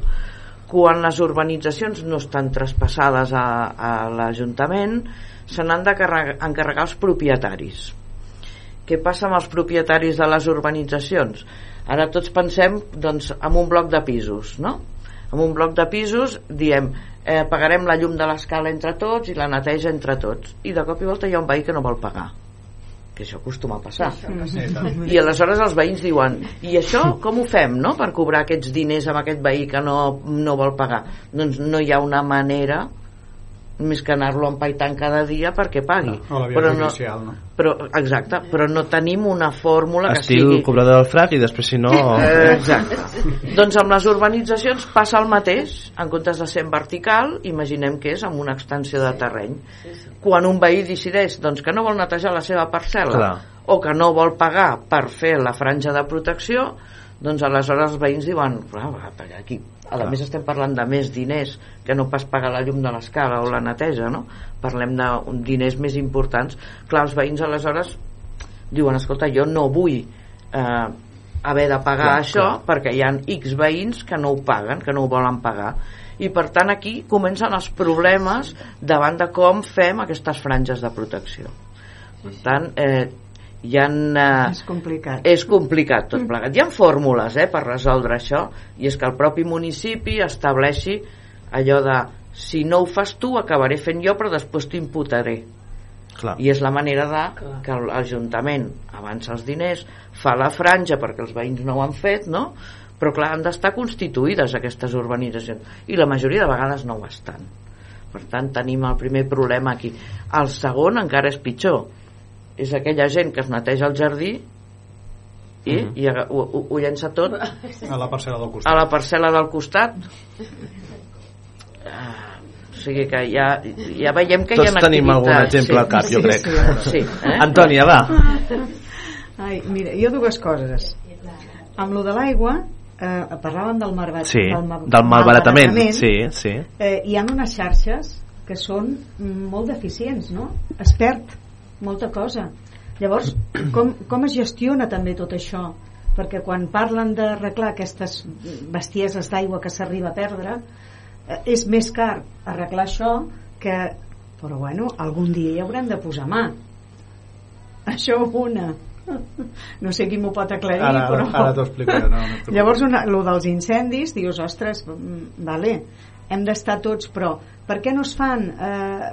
quan les urbanitzacions no estan traspassades a, a l'Ajuntament se n'han d'encarregar els propietaris què passa amb els propietaris de les urbanitzacions? Ara tots pensem doncs, en un bloc de pisos, no? En un bloc de pisos diem eh, pagarem la llum de l'escala entre tots i la neteja entre tots i de cop i volta hi ha un veí que no vol pagar que això acostuma a passar. I aleshores els veïns diuen i això com ho fem no? per cobrar aquests diners amb aquest veí que no, no vol pagar? Doncs no hi ha una manera més que anar-lo empaitant cada dia perquè pagui o la via però no, judicial, no? però, exacte, però no tenim una fórmula que estil sigui cobrador del frac i després si no Eh, exacte. doncs amb les urbanitzacions passa el mateix, en comptes de ser en vertical, imaginem que és amb una extensió de terreny. Quan un veí decideix doncs, que no vol netejar la seva parcel·la Clar. o que no vol pagar per fer la franja de protecció, doncs aleshores els veïns diuen "Clar, va, per aquí a Clar. més estem parlant de més diners que no pas pagar la llum de l'escala o la neteja no? parlem de diners més importants clar, els veïns aleshores diuen, escolta, jo no vull eh, haver de pagar Clar, això clar. perquè hi ha X veïns que no ho paguen, que no ho volen pagar i per tant aquí comencen els problemes davant de com fem aquestes franges de protecció per tant eh, hi ha, eh, És complicat. és complicat tot plegat. Hi ha fórmules eh, per resoldre això i és que el propi municipi estableixi allò de si no ho fas tu acabaré fent jo però després t'imputaré. Clar, i és la manera de que l'Ajuntament avança els diners, fa la franja perquè els veïns no ho han fet, no? però clar, han d'estar constituïdes aquestes urbanitzacions i la majoria de vegades no ho estan. Per tant tenim el primer problema aquí. El segon encara és pitjor és aquella gent que es neteja el jardí i, i aga- ho, ho, ho llença tot A la parcel·la del a costat. la parcel·la del costat Ah, o sigui que ja, ja veiem que hi Tots ha tenim algun exemple al cap, jo Sí, crec. sí. sí, eh? Antònia, va. Ai, mira, jo dues coses. Amb lo de l'aigua, eh, parlàvem del, marbat, Sí, ma- del malbaratament. Sí, sí. eh, hi ha unes xarxes que són molt deficients, no? Es perd molta cosa. Llavors, com, com es gestiona també tot això? Perquè quan parlen d'arreglar aquestes bestieses d'aigua que s'arriba a perdre, eh, és més car arreglar això que... Però bueno, algun dia hi haurem de posar mà. Això una. No sé qui m'ho pot aclarir, Ara, però... ara, t'ho explicaré. No, no. Llavors, una, lo dels incendis, dius, ostres, mm, vale, hem d'estar tots, però per què no es fan eh,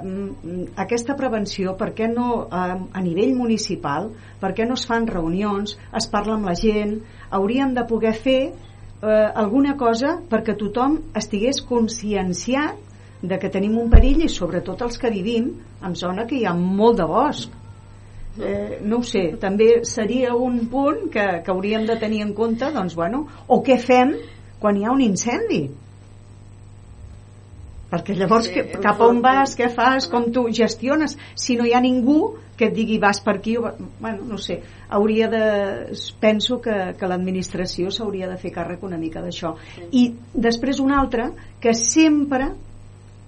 aquesta prevenció, per què no eh, a nivell municipal, per què no es fan reunions, es parla amb la gent, hauríem de poder fer eh, alguna cosa perquè tothom estigués conscienciat de que tenim un perill i sobretot els que vivim en zona que hi ha molt de bosc. Eh, no ho sé, també seria un punt que, que hauríem de tenir en compte doncs, bueno, o què fem quan hi ha un incendi perquè llavors que, cap a on vas, què fas, com tu gestiones? Si no hi ha ningú que et digui vas per aquí o, va- bueno, no sé. Hauria de, penso que, que l'administració s'hauria de fer càrrec una mica d'això. I després una altra que sempre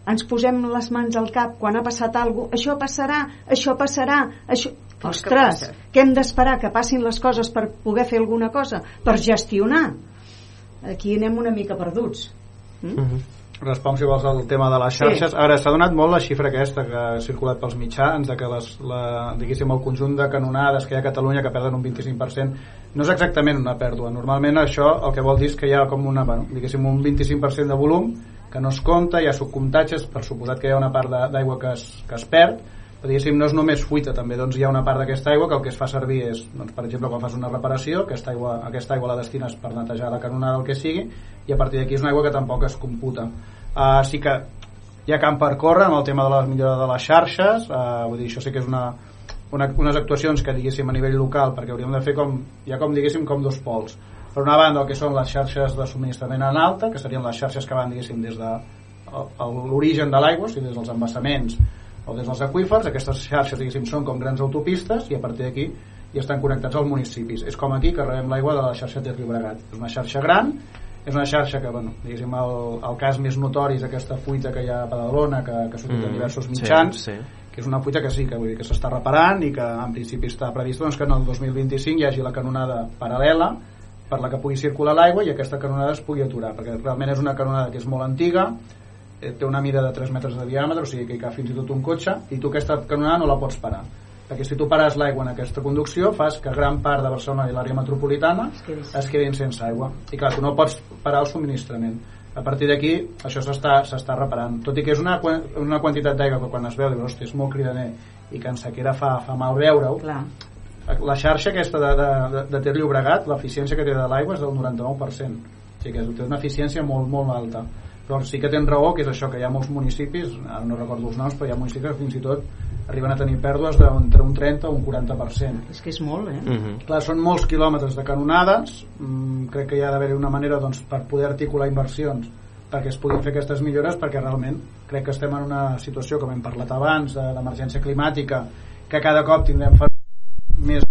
ens posem les mans al cap quan ha passat alguna cosa, això passarà, això passarà, això... Ostres, que hem d'esperar que passin les coses per poder fer alguna cosa, per gestionar. Aquí anem una mica perduts. Responc, si vols, al tema de les xarxes. Ara, s'ha donat molt la xifra aquesta que ha circulat pels mitjans, de que les, la, diguéssim, el conjunt de canonades que hi ha a Catalunya que perden un 25%, no és exactament una pèrdua. Normalment això el que vol dir és que hi ha com una, bueno, diguéssim, un 25% de volum que no es compta, hi ha subcomptatges, per suposat que hi ha una part d'aigua que, es, que es perd, diguéssim no és només fuita, també doncs, hi ha una part d'aquesta aigua que el que es fa servir és, doncs, per exemple, quan fas una reparació, aquesta aigua, aquesta aigua la destines per netejar la canonada o el que sigui, i a partir d'aquí és una aigua que tampoc es computa. Uh, sí que hi ha camp per córrer amb el tema de la millora de les xarxes, uh, vull dir, això sí que és una, una, unes actuacions que diguéssim a nivell local, perquè hauríem de fer com, ha com diguéssim com dos pols. Per una banda el que són les xarxes de subministrament en alta, que serien les xarxes que van diguéssim des de l'origen de l'aigua, o sigui, des dels embassaments o des dels aqüífers, aquestes xarxes diguéssim són com grans autopistes i a partir d'aquí ja estan connectats als municipis. És com aquí que rebem l'aigua de la xarxa Ter Llobregat. És una xarxa gran, és una xarxa que, bueno, diguéssim, el, el cas més notori és aquesta fuita que hi ha a Badalona, que, que ha sortit en diversos mitjans, Sí, sí. que és una fuita que sí, que, vull dir, que s'està reparant i que en principi està previst doncs, que en el 2025 hi hagi la canonada paral·lela per la que pugui circular l'aigua i aquesta canonada es pugui aturar, perquè realment és una canonada que és molt antiga, té una mida de 3 metres de diàmetre, o sigui que hi cap fins i tot un cotxe, i tu aquesta canonada no la pots parar. Perquè si tu pares l'aigua en aquesta conducció, fas que gran part de Barcelona i l'àrea metropolitana quedin es quedin sense aigua. I clar, tu no pots parar el subministrament. A partir d'aquí, això s'està reparant. Tot i que és una, una quantitat d'aigua que quan es veu, dius, és molt cridaner, i que en sequera fa, fa mal veure-ho, la xarxa aquesta de, de, de, de Ter Llobregat, l'eficiència que té de l'aigua és del 99%. O sigui que té una eficiència molt, molt alta. Però sí que tens raó, que és això, que hi ha molts municipis, ara no recordo els noms, però hi ha municipis que fins i tot arriben a tenir pèrdues d'entre un 30 o un 40%. És que és molt, eh? Mhm. Clar, són molts quilòmetres de canonades, mm, crec que hi ha d'haver una manera doncs, per poder articular inversions perquè es puguin fer aquestes millores perquè realment crec que estem en una situació com hem parlat abans de- d'emergència climàtica que cada cop tindrem més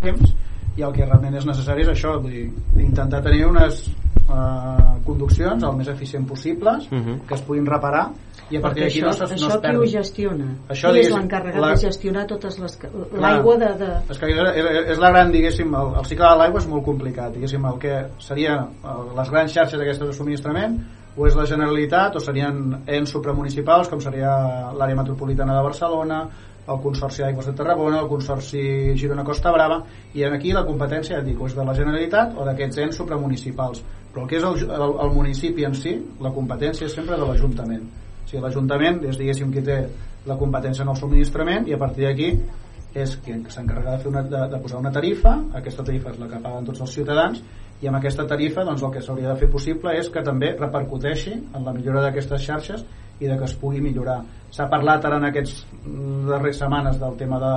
temps i el que realment és necessari és això vull dir, intentar tenir unes eh, conduccions el més eficient possibles Mhm. que es puguin reparar i a partir d'aquí això, no, es- no això qui ho gestiona? Això, qui és l'encarregat la- de gestionar totes les l'aigua de, de... és que és, és, és la gran, diguéssim, el, el cicle de l'aigua és molt complicat, diguéssim, el que seria el, les grans xarxes d'aquestes de subministrament o és la Generalitat o serien ens supramunicipals com seria l'àrea metropolitana de Barcelona el Consorci d'Aigües de Tarragona el Consorci Girona Costa Brava i aquí la competència, ja dic, és de la Generalitat o d'aquests ens supramunicipals. Però el que és el, el, el municipi en si la competència és sempre de l'Ajuntament. O sigui, l'Ajuntament és, diguéssim, qui té la competència en el subministrament i a partir d'aquí és qui s'encarrega de, fer una, de, de posar una tarifa, aquesta tarifa és la que paguen tots els ciutadans i amb aquesta tarifa doncs, el que s'hauria de fer possible és que també repercuteixi en la millora d'aquestes xarxes i de que es pugui millorar s'ha parlat ara en aquests darrers setmanes del tema de,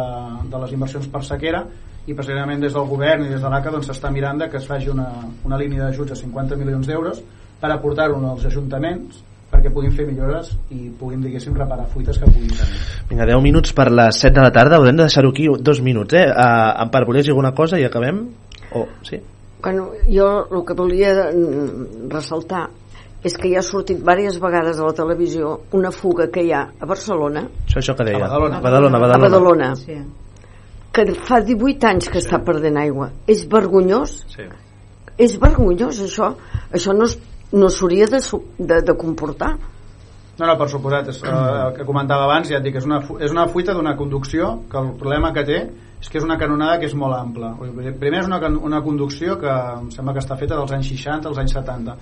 de les inversions per sequera i precisament des del govern i des de l'ACA doncs, s'està doncs, mirant de que es faci una, una línia d'ajuts de 50 milions d'euros per aportar-ho als ajuntaments perquè puguin fer millores i puguin, diguéssim, reparar fuites que puguin tenir. Vinga, 10 minuts per les 7 de la tarda, haurem de deixar-ho aquí dos minuts, eh? Uh, Empar, volies dir alguna cosa i acabem? O, oh, sí? Bueno, jo el que volia mm, ressaltar és que ja ha sortit diverses vegades a la televisió una fuga que hi ha a Barcelona això, això que deia. A Badalona. A Badalona, Badalona. a Badalona Sí. que fa 18 anys que sí. està perdent aigua és vergonyós Sí. és vergonyós això això no, es- no s'hauria de, de, de comportar No, no, per suposat, és, eh, el que comentava abans, ja et dic, és una, és una fuita d'una conducció que el problema que té és que és una canonada que és molt ampla. Primer és una, una conducció que em sembla que està feta dels anys 60 als anys 70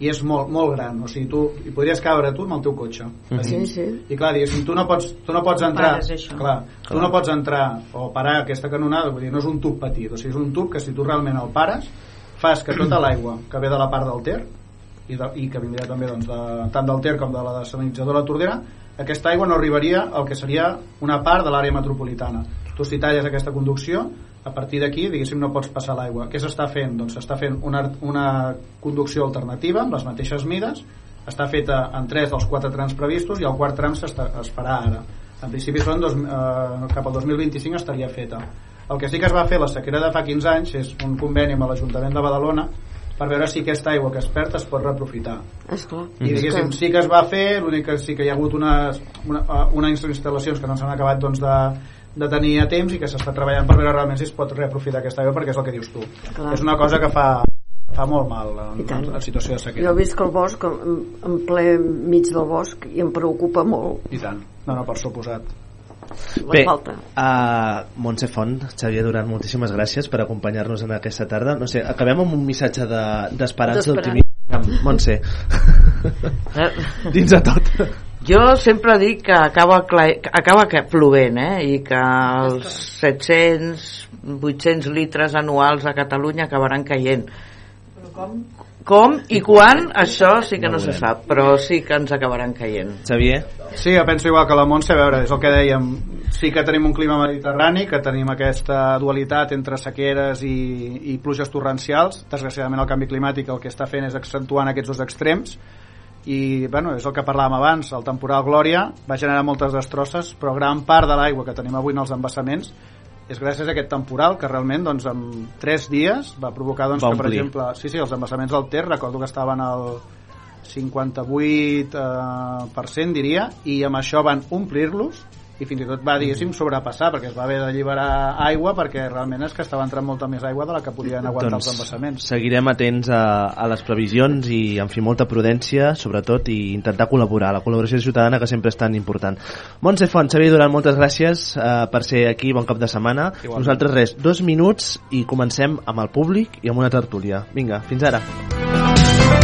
i és molt, molt gran, o sigui, tu hi podries cabre tu amb el teu cotxe. a sí, dins. sí. I clar, diguéssim, tu no pots, tu no pots entrar pares, això. clar, tu no pots entrar o parar aquesta canonada, vull dir, no és un tub petit, o sigui, és un tub que si tu realment el pares fas que tota l'aigua que ve de la part del Ter i, de, i que vindria també doncs, de, tant del Ter com de la desalinitzadora de Tordera aquesta aigua no arribaria al que seria una part de l'àrea metropolitana. Tu si talles aquesta conducció a partir d'aquí diguéssim no pots passar l'aigua. Què s'està fent? doncs s'està fent una, una conducció alternativa amb les mateixes mides està feta en tres dels quatre trams previstos i el quart tram es farà ara. En principi són dos, eh, cap al 2025 estaria feta. El que sí que es va fer la sequera de fa 15 anys és un conveni amb l'Ajuntament de Badalona per veure si aquesta aigua que es perd es pot reaprofitar. Esclar i diguéssim, sí que es va fer l'únic que sí que hi ha hagut unes, una, uh, unes instal·lacions que no s'han acabat doncs, de, de tenir a temps i que s'està treballant per veure realment si es pot reaprofitar aquesta aigua perquè és el que dius tu. Clar. és una cosa que fa, fa molt mal en, en, situació de jo sequera visc al bosc en, en ple mig del bosc i em preocupa molt. I tant, no, no, per suposat la Bé, falta uh, Montse Font, Xavier Duran, moltíssimes gràcies per acompanyar-nos en aquesta tarda. No sé, acabem amb un missatge de- d'esperança D'esperança. d'optimisme. Montse, dins de tot. Jo sempre dic que acaba, que acaba que plovent, eh? I que els 700, 800 litres anuals a Catalunya acabaran caient. Però com? Com i quan, això sí que No no, se sap, però sí que ens acabaran caient. Xavier, Sí, jo penso igual que la Montse, a veure, és el que dèiem, sí que tenim un clima mediterrani, que tenim aquesta dualitat entre sequeres i, i pluges torrencials, desgraciadament el canvi climàtic el que està fent és accentuant aquests dos extrems, i bueno, és el que parlàvem abans, el temporal Glòria va generar moltes destrosses, però gran part de l'aigua que tenim avui en els embassaments és gràcies a aquest temporal que realment doncs, en 3 dies va provocar doncs, Va que, per omplir. exemple, sí, sí, els embassaments del Ter recordo que estaven al 58% eh, per cent, diria, i amb això van omplir-los i fins i tot va, diguéssim, sobrepassar perquè es va haver d'alliberar aigua perquè realment és que estava entrant molta més aigua de la que podien aguantar els embassaments. Doncs seguirem atents a, a les previsions i, en fi, molta prudència, sobretot, i intentar col·laborar. La col·laboració ciutadana, que sempre és tan important. Montse Font, Xavier Duran, moltes gràcies uh, per ser aquí. Bon cap de setmana. Igualment. Nosaltres res, dos minuts i comencem amb el públic i amb una tertúlia. Vinga, fins ara. No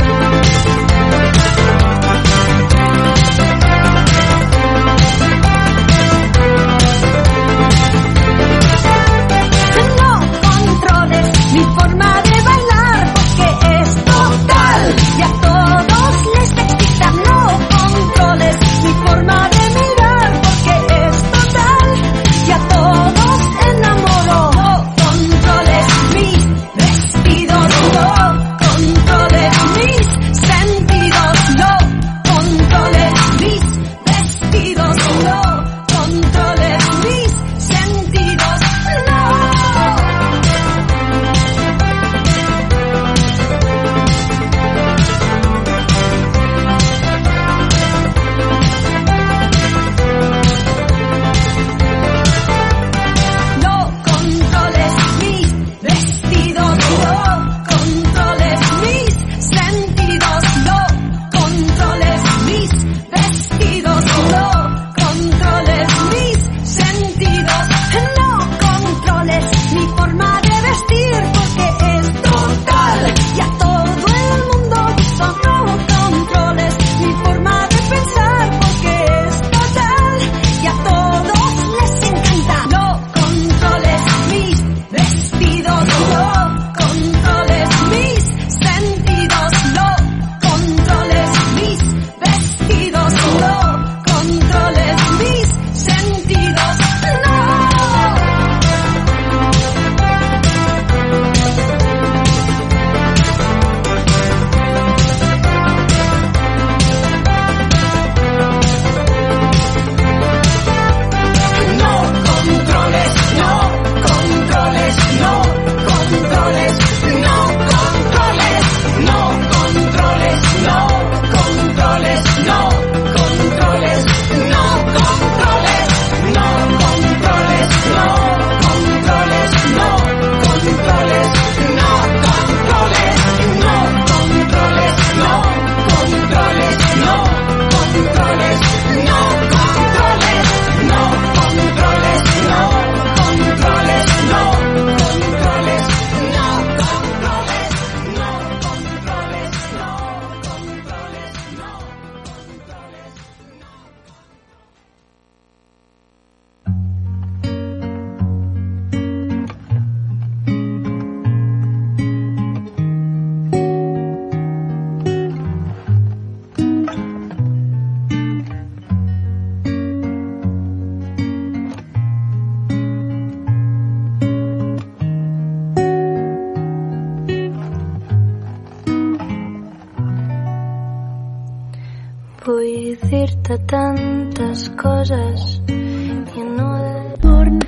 dir-te tantes coses i no de... Torn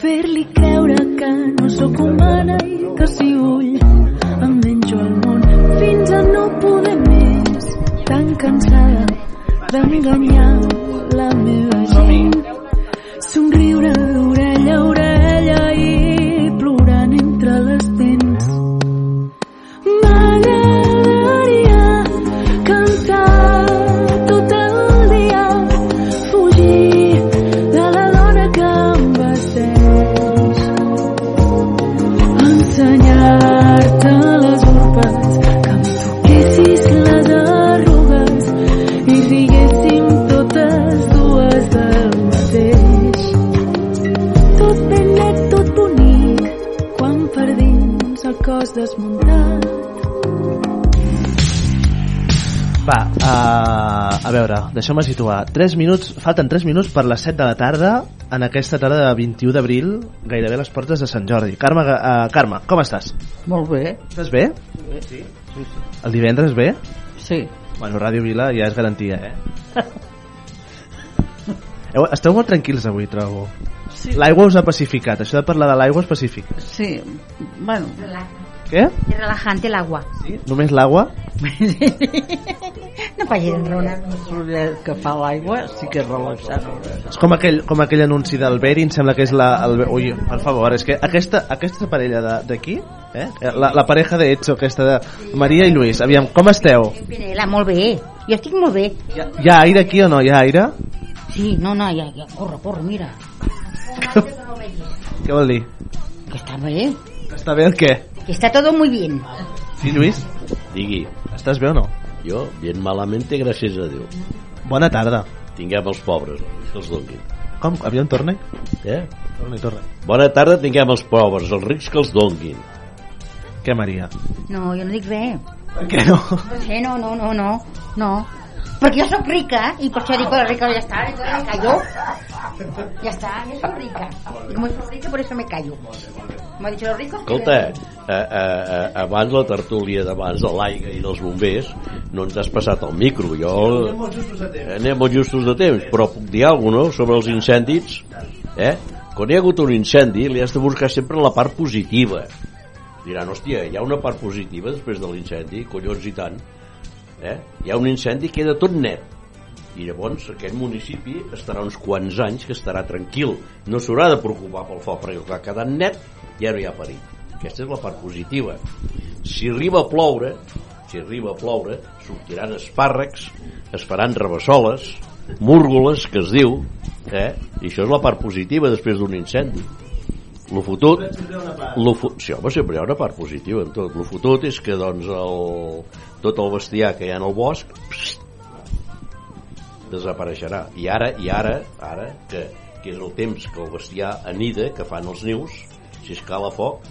fer-li creure que no sóc humana i que si vull em menjo el món. Fins a no poder més tan cansada d'enganyar la meva gent deixeu-me situar. 3 minuts, falten 3 minuts per les 7 de la tarda en aquesta tarda de 21 d'abril, gairebé a les portes de Sant Jordi. Carme, uh, Carme, com estàs? Molt bé. Estàs bé? Sí. El divendres bé? Sí. Bueno, Ràdio Vila ja és garantia, eh? Heu, esteu molt tranquils avui, trobo. Sí. L'aigua us ha pacificat. Això de parlar de l'aigua és pacífic. Sí, bueno, Què? Es relajante el agua. Sí? Només l'aigua? No vagis enronar. el que fa l'aigua sí que és relaxant. És com aquell, com aquell anunci del Beri, em sembla que és la... El, ui, per favor, és que aquesta, aquesta parella de- d'aquí, eh? la, la pareja de Etxo, aquesta de Maria i Lluís, aviam, com esteu? Pinela, molt bé. Jo estic molt bé. Hi ha aire aquí o no? Hi ha aire? Sí, no, no, ja, ja, corre, corre, mira. Què vol dir? Que està bé. Està bé el què? Que está todo muy bien. Sí, Lluís? Digui. Estàs bé o no? Jo, bien malamente, gràcies a Déu. Bona tarda. Tinguem els pobres, que els donguin. Com? Aviam, torna? Eh? Torna, torna. Bona tarda, tinguem els pobres, els rics que els donguin. Què, Maria? No, jo no dic res. Per què no? No sé, no, no, no, no. No. Perquè jo sóc rica i per això dic la rica, ja està, entonces me callo. Ya está, yo soy rica. Y como soy rica, por eso me callo. Como ha dicho los ricos... Escolta, eh, eh, eh, abans la tertúlia d'abans de l'aigua i dels bombers no ens has passat el micro. Jo... Anem molt justos de temps, però puc dir alguna cosa no? sobre els incendis? Eh? Quan hi ha hagut un incendi li has de buscar sempre la part positiva. Diran, hòstia, hi ha una part positiva després de l'incendi, collons i tant. Eh? Hi ha un incendi i queda tot net. I llavors aquest municipi estarà uns quants anys que estarà tranquil. No s'haurà de preocupar pel foc, perquè que ha quedat net ja no hi ha perill. Aquesta és la part positiva. Si arriba a ploure, si arriba a ploure, sortiran espàrrecs, es faran rebessoles, múrgoles, que es diu, eh? i això és la part positiva després d'un incendi. Lo fotut, lo fu sí, home, sempre hi ha una part positiva en tot. Lo fotut és que doncs, el, tot el bestiar que hi ha en el bosc pst, desapareixerà. I ara, i ara, ara que, que és el temps que el bestiar anida, que fan els nius, si escala foc,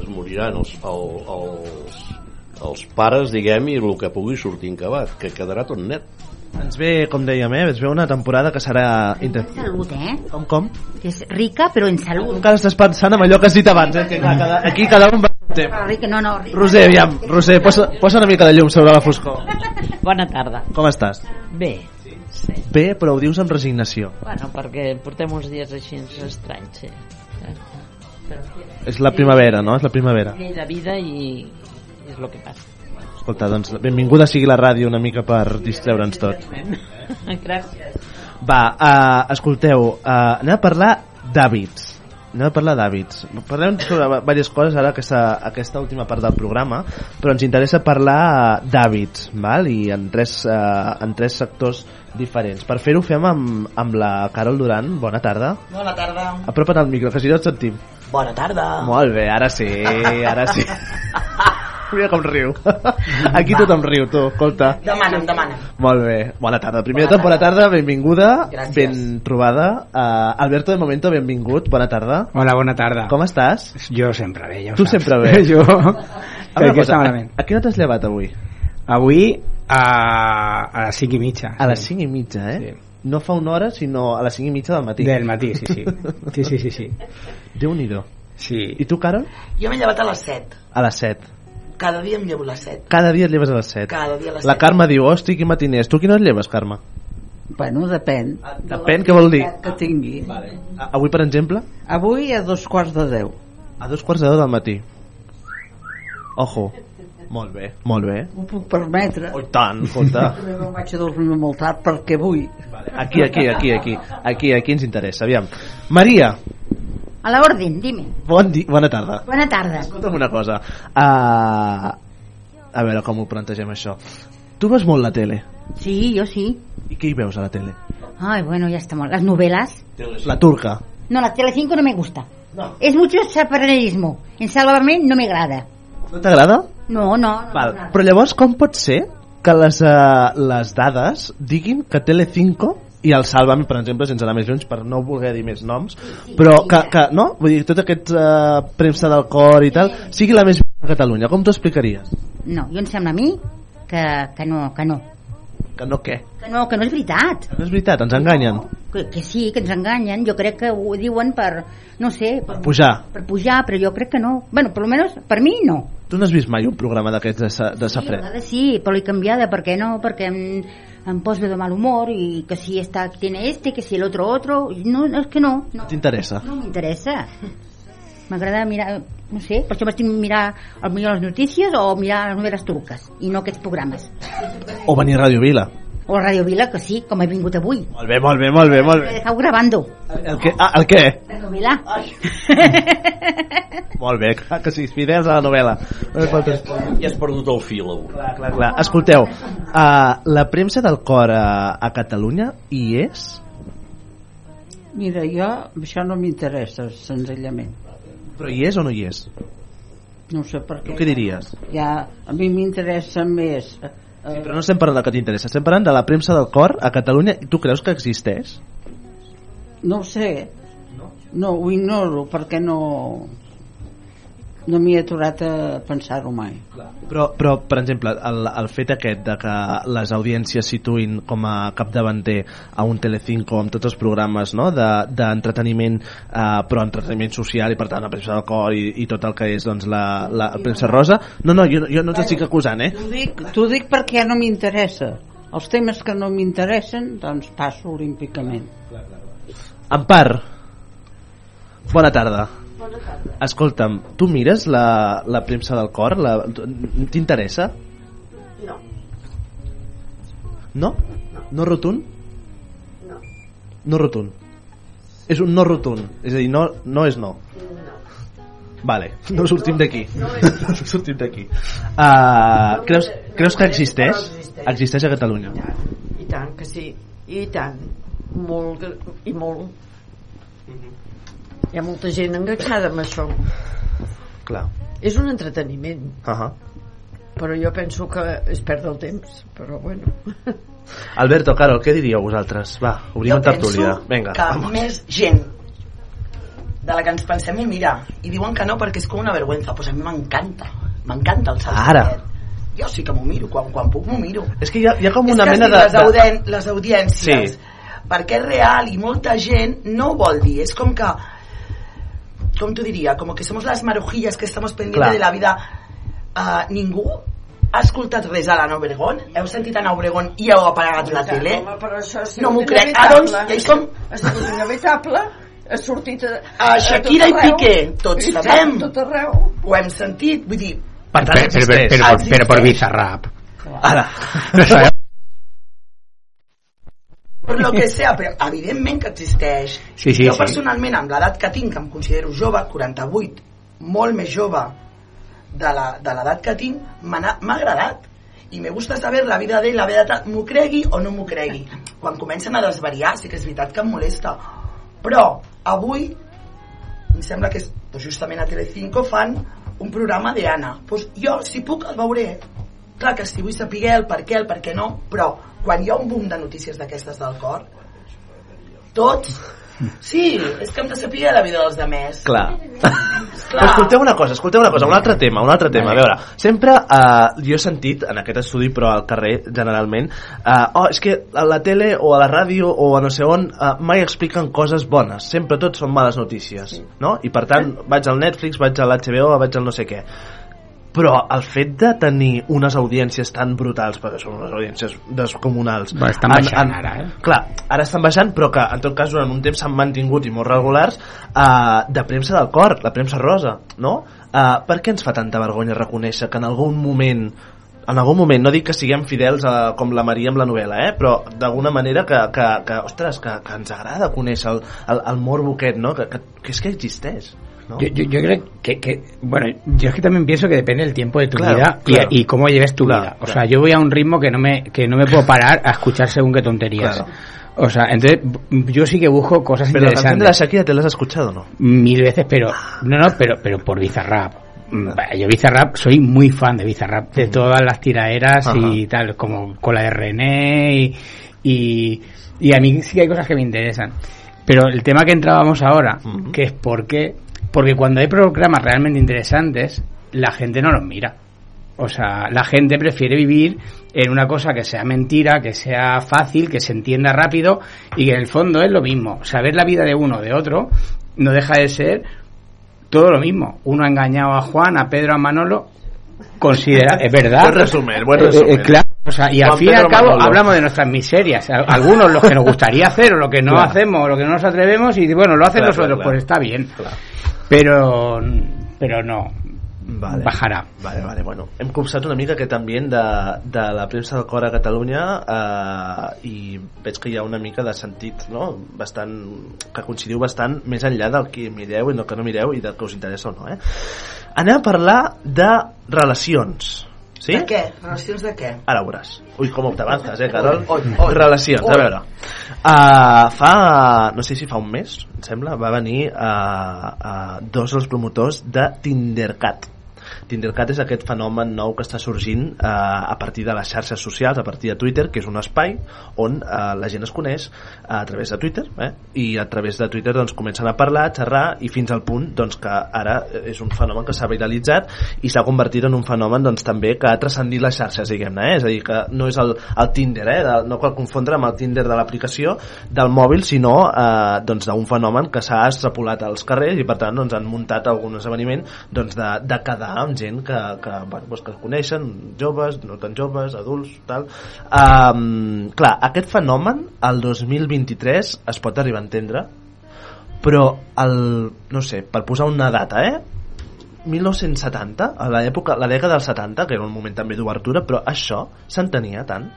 es moriran els, el, els, els pares, diguem, i el que pugui sortir encabat, que quedarà tot net. Ens ve, com dèiem, eh? ens ve una temporada que serà... Inter... Salud, eh? Com, com? Que és rica, però en salut. Encara estàs pensant en allò que has dit abans, eh? Que, clar, cada, aquí cada un va temps. Però rica, no, no, rica. Roser, aviam, Roser, posa, posa una mica de llum sobre la foscor. Bona tarda. Com estàs? Bé. Sí. Bé, però ho dius amb resignació. Bueno, perquè portem uns dies així estranys, sí. Però, És la primavera, no? És la primavera. llei de vida i és el que passa. Escolta, doncs benvinguda sigui la ràdio una mica per distreure'ns tot. Gràcies. Va, uh, escolteu, uh, anem a parlar d'hàbits. Anem a parlar d'hàbits. Parlem sobre diverses coses ara aquesta, aquesta última part del programa, però ens interessa parlar eh, d'hàbits, val? i en tres, uh, en tres sectors diferents. Per fer-ho fem amb, amb la Carol Duran. Bona tarda. Bona tarda. Apropa't al micro, que si no et sentim. Bona tarda. Molt bé, ara sí, ara sí. Mira com riu. Aquí tothom riu, tu, escolta. Demana'm, demana'm. Molt bé, bona tarda. Primera bona, bona tarda, benvinguda, Gràcies. ben trobada. Uh, Alberto de Momento, benvingut, bona tarda. Hola, bona tarda. Com estàs? Jo sempre bé, ja ho Tu saps. sempre bé. jo... A veure, cosa, a, a quina t'has llevat avui? Avui a, a les 5 i mitja. A les 5 i mitja, eh? Sí. No fa una hora, sinó a les 5 i mitja del matí. Del matí, sí, sí. Sí, sí, sí, sí. Déu-n'hi-do. Sí. I tu, Carol? Jo m'he llevat a les 7. A les 7. Cada dia em llevo a les 7. Cada dia et lleves a les 7. Cada dia a les La 7. Carme diu, hosti, quin matiners. Tu quina et lleves, Carme? Bueno, depèn. Depèn, què vol dir? Que tingui. A- Avui, per exemple? Avui a dos quarts de deu. A dos quarts de deu del matí. Ojo. Molt bé, molt bé. Ho puc permetre. Oh, tant, escolta. També me'n vaig a dormir molt tard perquè vull. Aquí, aquí, aquí, aquí. Aquí, aquí ens interessa, aviam. Maria, A la orden, dime. bon di bona tarda. Buena tarda. Escolta'm una cosa. Uh, a veure com ho plantegem això. Tu veus molt la tele? Sí, yo sí. I què hi veus a la tele? Ay, bueno, ya estamos. Las novelas. La turca. No, la Telecinco no me gusta. Es mucho paralelismo. En Sálvame no me agrada. No t'agrada? No, no. no Val. Però llavors com pot ser que les, uh, les dades diguin que Telecinco i el Sálvame, per exemple, sense anar més lluny per no voler dir més noms però que, que no? Vull dir, tot aquest uh, premsa del cor i tal sigui la més vista a Catalunya, com t'ho explicaries? No, jo em sembla a mi que, que no, que no. Que no què? Que no, que no és veritat. No és veritat, ens enganyen Que, que sí, que ens enganyen. Jo crec que ho diuen per, no sé, per, pujar per pujar, però jo crec que no. Bueno, per lo menos per mi no. Tu no has vist mai un programa d'aquests de, sa, de Sí, a Safret? vegades sí, però l'he canviada, ¿por qué no? Porque em, em poso de mal humor y que si esta tiene este, que si el otro otro. No, no, es que no, no, T'interessa? no m'interessa. M'agrada mirar, no sé, per això m'estic mirar millor les notícies o mirar les novel·les turques i no aquests programes. O venir a Ràdio Vila? O a Radio Vila, que sí, com he vingut avui. Molt bé, molt bé, molt bé, molt bé. dejado grabando. El què? Ah, el què? La novela. Molt bé, clar que sí, fidels a la novel·la. I has perdut el fil avui. Clar, clar, clar. Escolteu, uh, la premsa del cor a, a Catalunya hi és? Mira, jo això no m'interessa, senzillament. Però hi és o no hi és? No sé per què. Tu què diries? Ja, a mi m'interessa més... Eh, Sí, però no estem parlant del que t'interessa, estem parlant de la premsa del cor a Catalunya. I tu creus que existeix? no ho sé. No, ho ignoro perquè no... No m'hi he aturat a pensar-ho mai. Però, però per exemple, el, el fet aquest de que les audiències situïn com a capdavanter a un Telecinco amb tots els programes no? de- d'entreteniment, de, eh, però entreteniment social i per tant la premsa del cor i, i tot el que és doncs, la, la premsa rosa, no, no, jo, jo no t'estic acusant, eh? T'ho dic, dic perquè no m'interessa. Els temes que no m'interessen, doncs passo olímpicament. Ampar, bona tarda. Escolta'm, tu mires la, la premsa del cor? La- T'interessa? No. No? No rotund? No. No rotund. És un no rotund. És a dir, no, no és no. Vale, no sortim d'aquí. No sortim d'aquí. Uh, creus, creus que existeix? Existeix a Catalunya. I tant que sí, i tant. Molt, i molt. Hi ha molta gent enganxada amb això. Clar. És un entreteniment, Uh -huh. però jo penso que és perdre el temps, però bueno. Alberto, Carol, què diríeu vosaltres? Va, obrim Jo tertúlia. penso Vinga, que vamos. més gent de la que ens pensem ho mira i diuen que no perquè és com una vergüenza pues a mi m'encanta m'encanta el salsa Ara. jo sí que m'ho miro, quan, quan puc m'ho miro És que hi ha, hi ha com una mena de... les, audien, les audiències Sí. perquè és real i molta gent no ho vol dir és com que com t'ho diria, como que somos las marujillas que estamos pendientes Clar. de la vida uh, ningú ha escoltat res a l'Anna Obregón? Heu sentit Anna Obregón i heu apagat la tele? Home, però això és No m'ho crec. Ah, doncs, ja és com... Ha sigut inevitable. Ha sortit a, A Shakira i tot arreu. Piqué, tots I sabem. Tot arreu. Ho hem sentit, vull dir... Per tant, Però, però, però, existeix. però, però per Bizarrap. Ara. No sabeu? Per lo que sea, però evidentment que existeix. Sí, sí, jo personalment, amb l'edat que tinc, que em considero jove, 48, molt més jove de l'edat que tinc, m'ha agradat. I me gusta saber la vida d'ell, la vida de m'ho cregui o no m'ho cregui. Quan comencen a desvariar, sí que és veritat que em molesta. Però, avui, em sembla que és, doncs justament a Telecinco fan un programa d'Anna. Doncs jo, si puc, el veuré. Clar que si vull saber el per què, el per què no, però quan hi ha un boom de notícies d'aquestes del cor, tots... Sí, és que hem de saber la vida dels demés. Clar. Però escolteu una cosa, escolteu una cosa, un altre tema, un altre tema. A veure, sempre eh, jo he sentit en aquest estudi, però al carrer generalment, eh, oh, és que a la tele o a la ràdio o a no sé on eh, mai expliquen coses bones, sempre tot són males notícies, no? I per tant vaig al Netflix, vaig a l'HBO, vaig al no sé què. Però el fet de tenir unes audiències tan brutals perquè són unes audiències descomunals Bueno, estan baixant ara, eh? clar, ara estan baixant però que en tot cas durant un temps s'han mantingut i molt regulars eh, de premsa del cor, la premsa rosa no? Eh, per què ens fa tanta vergonya reconèixer que en algun moment en algun moment, no dic que siguem fidels a, com la Maria amb la novel·la, eh? però d'alguna manera que, que, que, ostres, que, que ens agrada conèixer el, el, el morbo aquest, no? que, que, que és que existeix. ¿No? Yo, yo, yo creo que, que, bueno, yo es que también pienso que depende del tiempo de tu Claro, vida y- claro. y, cómo lleves tu Claro, vida. O sea, yo voy a un ritmo que no me, que no me puedo parar a escuchar según qué tonterías. O sea, entonces yo sí que busco cosas Pero la de la interesantes. Shakira, ¿te la has escuchado no? Mil veces, pero, no, no, pero, pero por Bizarrap. Mm, Yo Bizarrap, soy muy fan de Bizarrap, de todas las tiraderas y tal, como con la de René y, y, y a mí sí que hay cosas que me interesan. Pero el tema que entrábamos ahora, que es por qué, porque cuando hay programas realmente interesantes, la gente no los mira. O sea, la gente prefiere vivir en una cosa que sea mentira, que sea fácil, que se entienda rápido y que en el fondo es lo mismo. Saber la vida de uno o de otro no deja de ser todo lo mismo. Uno ha engañado a Juan, a Pedro, a Manolo. Considera, es verdad. Buen resumen, buen Eh, eh, resumen. claro, o sea, y al fin y al cabo Manolo. hablamos de nuestras miserias. Al- Algunos los que nos gustaría hacer o lo que no Claro. hacemos o lo que no nos atrevemos y bueno, lo hacen Claro, nosotros, claro, pues está bien. Pero, pero no. Vale. Bajarà. Vale, vale, bueno. Hem copsat una mica aquest ambient de, de la premsa del cor a Catalunya eh, i veig que hi ha una mica de sentit, no? Bastant, que coincidiu bastant més enllà del que mireu i del que no mireu i del que us interessa o no, eh? Anem a parlar de relacions. Sí? De què? Relacions de què? Ara ho veuràs. Ui, com t'avances, eh, Carol? Oi, oi, oi. Relacions, Oi. a veure. Uh, fa, no sé si fa un mes, em sembla, va venir uh, uh, dos dels promotors de Tindercat. Tindercat és aquest fenomen nou que està sorgint eh, a partir de les xarxes socials, a partir de Twitter, que és un espai on eh, la gent es coneix a través de Twitter, eh? i a través de Twitter doncs, comencen a parlar, a xerrar, i fins al punt doncs, que ara és un fenomen que s'ha viralitzat i s'ha convertit en un fenomen doncs, també que ha transcendit les xarxes, diguem-ne, eh? és a dir, que no és el, el Tinder, eh? de, no cal confondre amb el Tinder de l'aplicació del mòbil, sinó eh, doncs, d'un fenomen que s'ha extrapolat als carrers i per tant doncs, han muntat algun esdeveniment doncs, de, de quedar amb gent que, que, bueno, doncs, que coneixen, joves, no tan joves, adults, tal. Um, clar, aquest fenomen, el 2023, es pot arribar a entendre, però el, no sé, per posar una data, eh? 1970, a l'època, la dècada dels 70, que era un moment també d'obertura, però això s'entenia tant?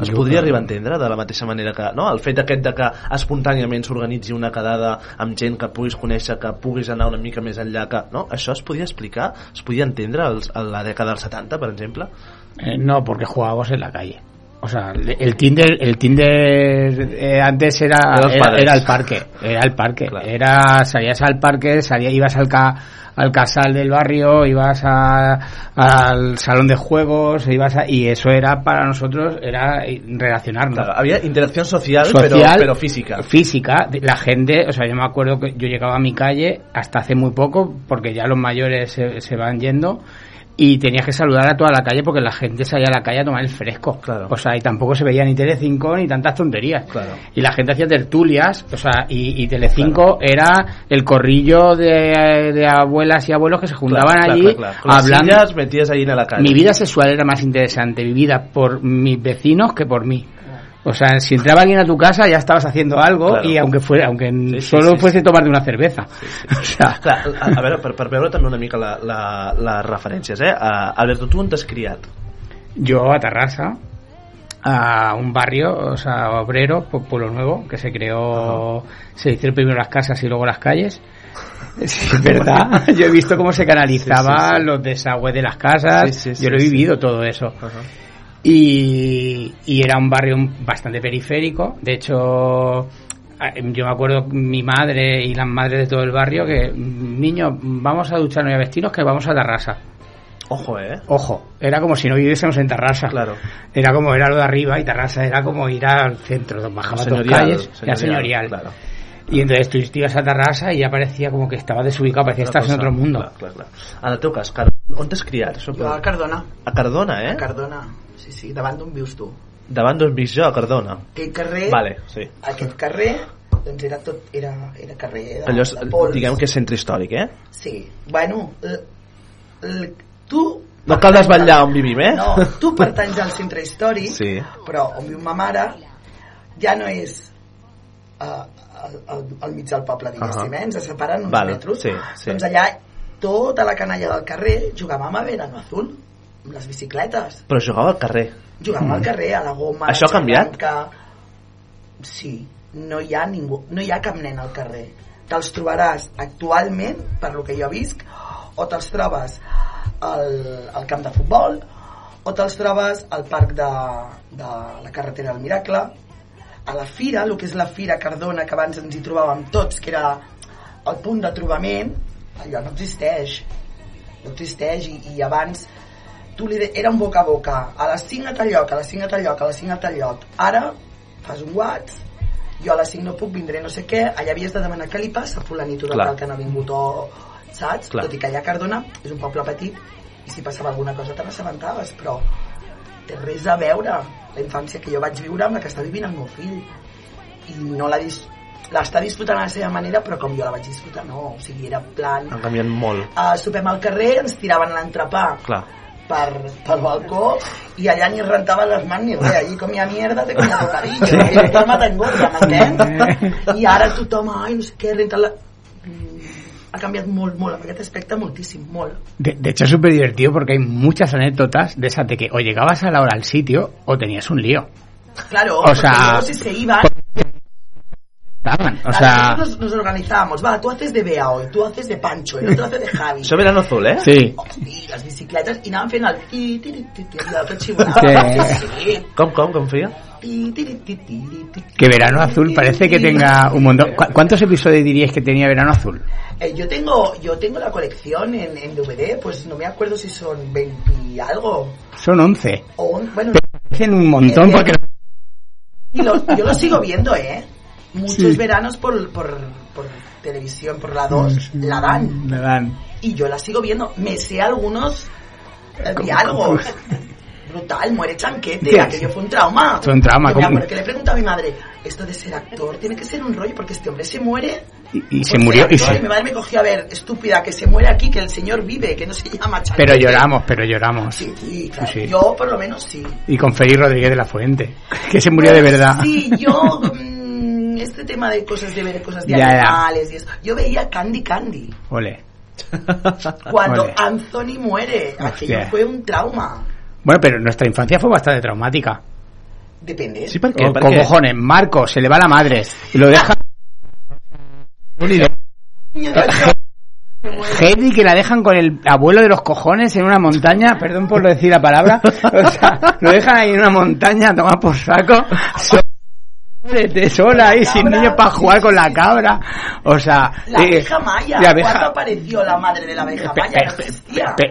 Es Jo podria crec- arribar a entendre de la mateixa manera que no? el fet aquest de que espontàniament s'organitzi una quedada amb gent que puguis conèixer, que puguis anar una mica més enllà que, no? això es podia explicar es podia entendre als, a la dècada dels 70 per exemple Eh, no, porque jugábamos en la calle. O sea, el Tinder, el Tinder eh, antes era, Era el parque, era el parque. Era, salías al parque, salía, ibas al, ca- al casal del barrio, ibas a- al salón de juegos, ibas a- y eso era para nosotros, era relacionarnos. Claro, había interacción social, Social, pero, pero física Física, la gente, o sea, yo me acuerdo que yo llegaba a mi calle hasta hace muy poco, porque ya los mayores se, se van yendo, y tenías que saludar a toda la calle porque la gente salía a la calle a tomar el fresco. O sea, y tampoco se veía ni Telecinco ni tantas tonterías. Y la gente hacía tertulias, o sea, y, y Telecinco era el corrillo de, de abuelas y abuelos que se juntaban Claro, allí claro, claro. Hablando. metidas ahí en la calle. Mi vida sexual era más interesante vivida por mis vecinos que por mí. O sea, si entraba alguien a tu casa ya estabas haciendo algo Claro. y aunque fuera, aunque sí, solo sí, fuese tomarte una cerveza. O sea, Clar, a, a veure, per, per veure també una mica la, la, les referències, eh? Uh, Alberto, tu on t'has criat? a Tarrasa, a un barrio, o sea, obrero, Pu- Pueblo Nuevo, que se creó, se hicieron primero las casas y luego las calles. Sí, es verdad. Yo he visto cómo se canalizaban Sí, sí, sí. los desagües de las casas. Yo lo he vivido todo eso. Y, y era un barrio bastante periférico. De hecho, a- yo me acuerdo mi madre y las madres de todo el barrio que, niños, vamos a ducharnos y a vestirnos que vamos a Tarrasa. Ojo, ¿eh? Ojo, era como si no viviésemos en Tarrasa. Claro. Era como era lo de arriba y Tarrasa era como ir al centro, bajaba dos Señorial, calles, era señorial, señorial. claro. Y entonces tú ibas a Tarrasa y ya parecía como que estaba desubicado, parecía que Una estàs en otro mundo. Clar, clar, clar. En el teu cas, Car on t'has criat? Això Jo a Cardona. A Cardona, eh? A Cardona, sí, sí, davant d'on vius tu. Davant d'on visc jo, a Cardona. Aquell carrer, Vale, sí. aquest carrer, doncs era tot, era, era carrer de, Allò és, de pols. diguem que és centre històric, eh? Sí, bueno, l, l, tu No cal desvetllar on vivim, eh? no, tu pertanys al centre històric Sí. però on viu ma mare ja no és uh, al, al, al mig del poble diguéssim, Ahà. eh? ens separen uns Val, metres sí, sí. doncs allà tota la canalla del carrer jugàvem a verano azul les bicicletes Però jugava al carrer. jugàvem al carrer a la goma Això ha canviat? xarranca. sí, no hi ha ningú no hi ha cap nen al carrer te'ls trobaràs actualment per lo que jo visc o te'ls trobes al, al camp de futbol o te'ls trobes al parc de, de la carretera del Miracle a la fira, el que és la fira Cardona que abans ens hi trobàvem tots que era el punt de trobament allò no existeix no existeix i, i abans tu li de... era un boca a boca a les 5 a tal lloc, a les 5 a tal lloc, a les 5 a tal lloc ara fas un whats jo a les 5 no puc, vindré no sé què allà havies de demanar què li passa a fulanito de tal que no ha vingut o saps? Clar. tot i que allà a Cardona és un poble petit i si passava alguna cosa te n'assabentaves però té res a veure la infància que jo vaig viure amb la que està vivint el meu fill i no la dis l'està disfrutant a la seva manera però com jo la vaig disfrutar no o sigui era plan Han canviat molt. uh, sopem al carrer ens tiraven l'entrepà Clar. Per, pel balcó i allà ni rentaven les mans ni res allí comia mierda te comia bocadillo Sí. i forma t'engorda m'entens? i ara tothom ai no sé què renta la... Ha canviat molt, molt, aquest aspecte moltíssim, molt De, de hecho es súper divertido porque hay muchas anécdotas de esas de que o llegabas a la hora al sitio o tenías un lío. claro, O sea, se iban Estaban, o sea, nosotros nos organizábamos, va, tú haces de Bea hoy, tú haces de Pancho, el otro hace de Javi. Això verano azul, eh? sí. I les bicicletes, i anàvem fent el ti. Sí. Com, com, ti. Que Verano Azul parece que tenga un montón. ¿Cu- ¿Cuántos episodios diríais que tenía Verano Azul? Eh, yo tengo yo tengo la colección en, en DVD, pues no me acuerdo si son 20 y algo. Son 11. O un- bueno, Parecen un montón porque... y lo- yo lo sigo viendo, ¿eh? Muchos Sí. veranos por, por, por televisión, por la 2, la dan. Me dan. Y yo la sigo viendo. Me sé algunos eh, diálogos. Brutal, muere Chanquete, aquello fue un trauma. Fue un trauma, Yo acuerdo que le pregunto a mi madre, esto de ser actor tiene que ser un rollo porque este hombre se muere Y, y se por murió. Y actor". se... mi madre me cogió a ver, estúpida, que se muere aquí, que el señor vive, que no se llama Chanquete. Pero lloramos, pero lloramos. Sí, sí, claro. Sí, sí. Yo por lo menos sí. Y con Félix Rodríguez de la Fuente, que se murió de verdad. Sí, yo mm, este tema de cosas de ver cosas de Ya, ya. animales y eso, yo veía Candy Candy. Ole. Cuando Ole. Anthony muere, aquello Hostia. fue un trauma. Bueno, pero nuestra infancia fue bastante traumática. Depende. Sí, per què? O- Per con cojones, Marco se le va la madre y lo deja. Heidi que la dejan con el abuelo de los cojones en una montaña, perdón por decir la palabra, o sea, lo dejan ahí en una montaña a tomar por saco, so- de sola ahí sin niños para jugar con la cabra, o sea, La eh, abeja maya. la abeja- ¿Cuándo apareció la madre de la abeja maya?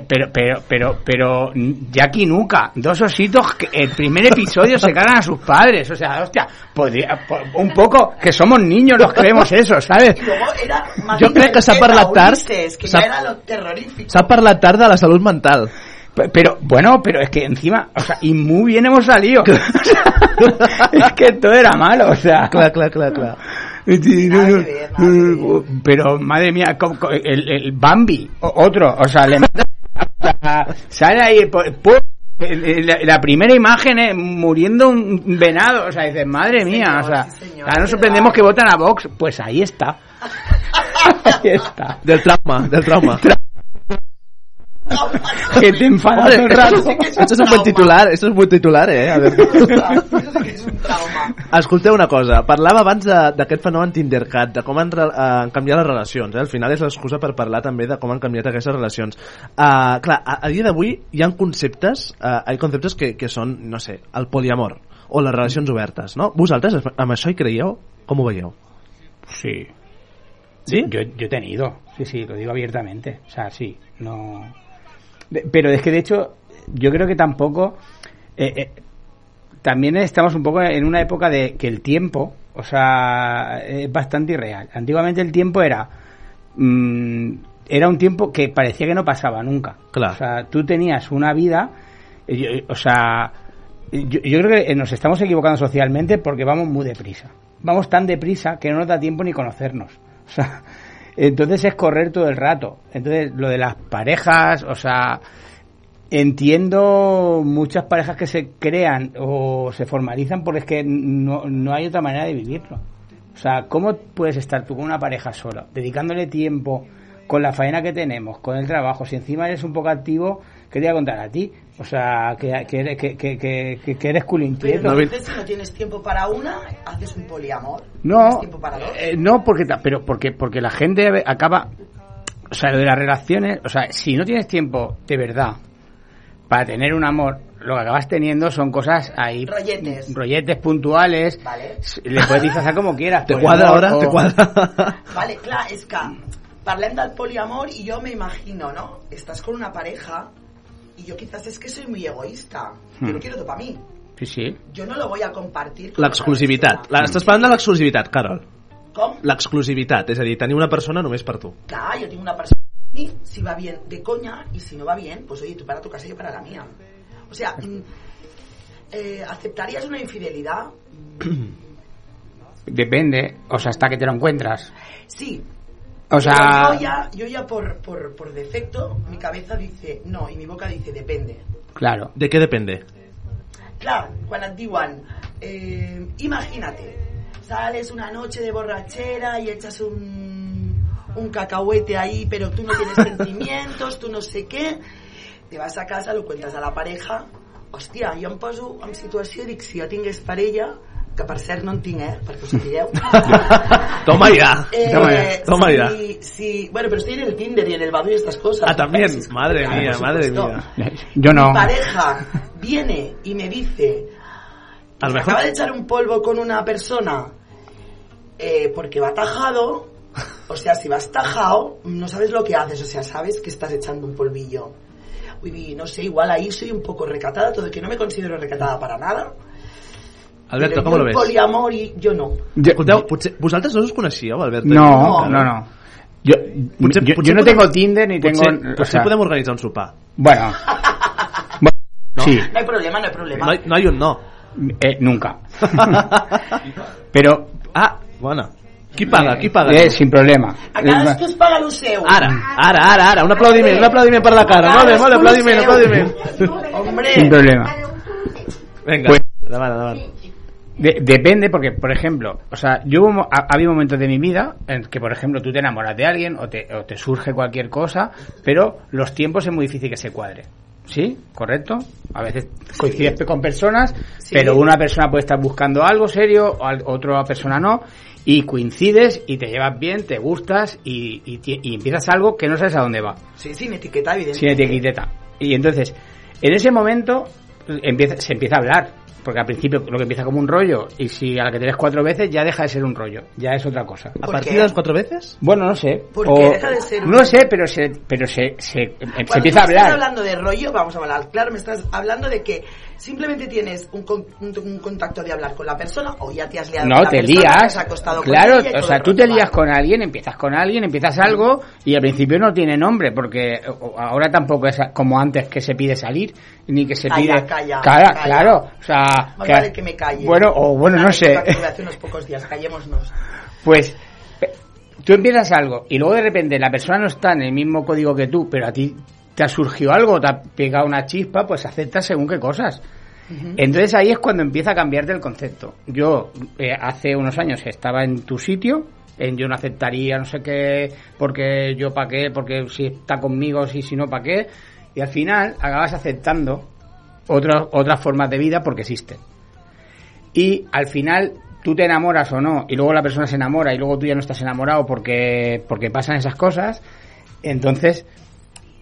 pero, pero, pero, pero, Jackie Nuca, dos ositos que el primer episodio se cargan a sus padres, o sea, hostia, podría, po- un poco, que somos niños los que vemos eso, ¿sabes? Y luego era más Jo crec que s'ha parlat tard, Ulises, que s'ha- ya era lo terrorífico. s'ha parlat tard de la salut mental. Pe- Pero, bueno, pero es que encima, o sea, y muy bien hemos salido. O sea, es que todo era malo, o sea. Clar, clar, clar, clar. Pero, madre mía, el, el Bambi, otro, o sea, le mata- o sea, sale ahí, la, la primera imagen es muriendo un venado, o sea, dices, madre mía, o sea, ahora nos sorprendemos que votan a Vox, pues ahí está. ahí está. Del trauma, del trauma. Que te enfadas todo el rato. Esto es un buen titular, esto es buen titular, eh? A veure. Escolteu una cosa, parlava abans de- d'aquest fenomen Tindercat, de com han, re- eh, han canviat les relacions, eh? al final és l'excusa per parlar també de com han canviat aquestes relacions. Uh, clar, a, a dia d'avui hi ha conceptes, uh, hi ha conceptes que, que són, no sé, el poliamor, o les relacions obertes, no? Vosaltres amb això hi creieu? Com ho veieu? Sí. ¿Sí? Yo, yo he tenido, sí, sí, lo digo abiertamente. O sea, sí, no. Pero es que de hecho, yo creo que tampoco. eh, eh, también estamos un poco en una época de que el tiempo, o sea, es bastante irreal. Antiguamente el tiempo era. mm, era un tiempo que parecía que no pasaba nunca. Claro. O sea, tú tenías una vida. eh, yo- o sea, yo, yo creo que nos estamos equivocando socialmente porque vamos muy deprisa. Vamos tan deprisa que no nos da tiempo ni conocernos. O sea, entonces es correr todo el rato. Entonces, lo de las parejas, o sea, entiendo muchas parejas que se crean o se formalizan porque es que no, no hay otra manera de vivirlo. O sea, ¿cómo puedes estar tú con una pareja sola, dedicándole tiempo con la faena que tenemos, con el trabajo, si encima eres un poco activo, ¿qué te voy a contar a ti? O sea, que, que, eres- que, que, que, eres culo Pero inquieto. entonces, si no tienes tiempo para una, haces un poliamor. No, ¿Tienes tiempo para dos? eh, no porque pero porque porque la gente acaba o sea, lo de las relaciones, o sea, si no tienes tiempo de verdad para tener un amor, lo que acabas teniendo son cosas ahí Rolletes. rolletes puntuales, Vale. le puedes disfrazar como quieras. ¿Te cuadra amor ahora? o- ¿Te cuadra? Vale, clar, és que parlem del poliamor y yo me imagino, ¿no? Estás con una pareja y yo quizás es que soy muy egoísta. Yo Hmm. lo quiero todo para mí. Sí, sí. Yo no lo voy a compartir con L'exclusivitat. La- Estàs parlant de l'exclusivitat, Carol. Com? L'exclusivitat, és a dir, tenir una persona només per tu. Claro, yo tengo una persona y si va bien de coña y si no va bien, pues oye, tú para tu casa y yo para la mía. O sea, mm, eh, ¿aceptarías una infidelidad? Depende, o sea, hasta que te lo encuentras. Sí. O sea, yo ya, yo ya por, por, por defecto, mi cabeza dice no y mi boca dice depende. claro. De què depende? Clar, quan et diuen eh, imagínate, sales una noche de borrachera y echas un, un cacahuete ahí, pero tú no tienes sentimientos, tú no sé què, te vas a casa, lo cuentas a la pareja, hòstia, jo em poso en situació dic, si jo tingués parella, que per cert no en tinc, eh, perquè ho sapigueu. Toma ya. Eh, Toma ya. Toma ya. si, si- bueno, pero estoy en el Tinder y en el Badoo y estas cosas. Ah, también. Madre claro, mía, madre mía. Yo no. Mi pareja viene y me dice, A lo "Se mejor- acaba de echar un polvo con una persona eh, porque va tajado, o sea, si vas tajado, no sabes lo que haces, o sea, sabes que estás echando un polvillo. Uy, no sé, igual ahí soy un poco recatada, todo que no me considero recatada para nada. Alberto, com el ves? Poliamor i jo no. Escolteu, potser, vosaltres dos us coneixíeu, Alberto? No, no, no. Yo, Potser, yo, potser yo no podem- tengo Tinder ni tengo... Potser, o potser sea, podem organitzar un sopar. Bueno. Bueno, Sí. No hay problema, no hay problema. No hay, no hay un no. Eh, nunca. Pero... Ah, bueno. Qui paga? Qui paga? Eh, sin problema. A cadascú es paga el seu. Ara, ara, ara, ara, un aplaudiment, un aplaudiment per la cara. Molt bé, molt bé, aplaudiment, aplaudiment. Hombre. Sin problema. Venga, Pues- endavant, endavant. De- depende, porque, por ejemplo, o sea, yo hubo ha, ha habido momentos de mi vida en que, por ejemplo, tú te enamoras de alguien o te, o te surge cualquier cosa, pero los tiempos es muy difícil que se cuadre. ¿Sí? ¿Correcto? A veces coincides con personas, pero una persona puede estar buscando algo serio, o al- otra persona no, y coincides y te llevas bien, te gustas y, y empiezas algo que no sabes a dónde va Sí, sin etiqueta, sin evidentemente. etiqueta. Y entonces, en ese momento empieza, se empieza a hablar. Porque al principio lo que empieza como un rollo, y si a la que te ves cuatro veces ya deja de ser un rollo, ya es otra cosa. A partir de las cuatro veces? Bueno, no sé. ¿Por O- qué deja de ser un- No sé, pero se, pero se, se, empieza a me estás hablar. hablando de rollo, vamos a hablar, claro, me estás hablando de que simplemente tienes un, con- un- un contacto de hablar con la persona o ya te has liado con No, la te persona, te lías. has acostado con Claro, ella o sea, tú te lías con alguien, empiezas con alguien, empiezas algo y al principio no tiene nombre porque ahora tampoco es como antes que se pide salir ni que se Calla, pide calla, claro, o sea, Más vale que me calle. Bueno, o bueno, no sé. que hace unos pocos días, callémonos. Pues tú empiezas algo y luego de repente la persona no está en el mismo código que tú, pero a ti te ha surgido algo, te ha pegado una chispa, pues aceptas según qué cosas. Entonces ahí es cuando empieza a cambiarte el concepto. Yo eh, hace unos años estaba en tu sitio, en yo no aceptaría no sé qué, porque yo pa' qué, porque si está conmigo, si, si no pa' qué, y al final acabas aceptando otras otras formas de vida porque existen. Y al final tú te enamoras o no, y luego la persona se enamora y luego tú ya no estás enamorado porque, porque pasan esas cosas, entonces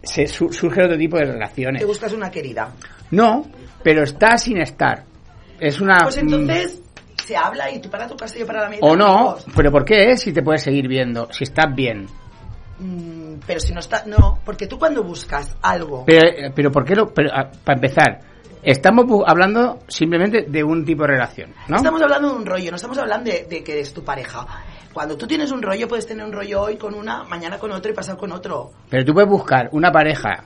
se su- surge otro tipo de relaciones. Te buscas una querida. No, pero está sin estar. Es una... Pues entonces se habla y tú para tu casa y yo para la mía. mm, O no, pero ¿por qué? Si te puedes seguir viendo, si estás bien. Mm, pero si no está, no, porque tú cuando buscas algo, Pero, eh, pero ¿por qué lo...? Pero, ah, para empezar, estamos hablando simplemente de un tipo de relación, ¿no? estamos hablando de un rollo, no estamos hablando de, de que eres tu pareja. Cuando tú tienes un rollo, puedes tener un rollo hoy con una, mañana con otro y pasar con otro. Pero tú puedes buscar una pareja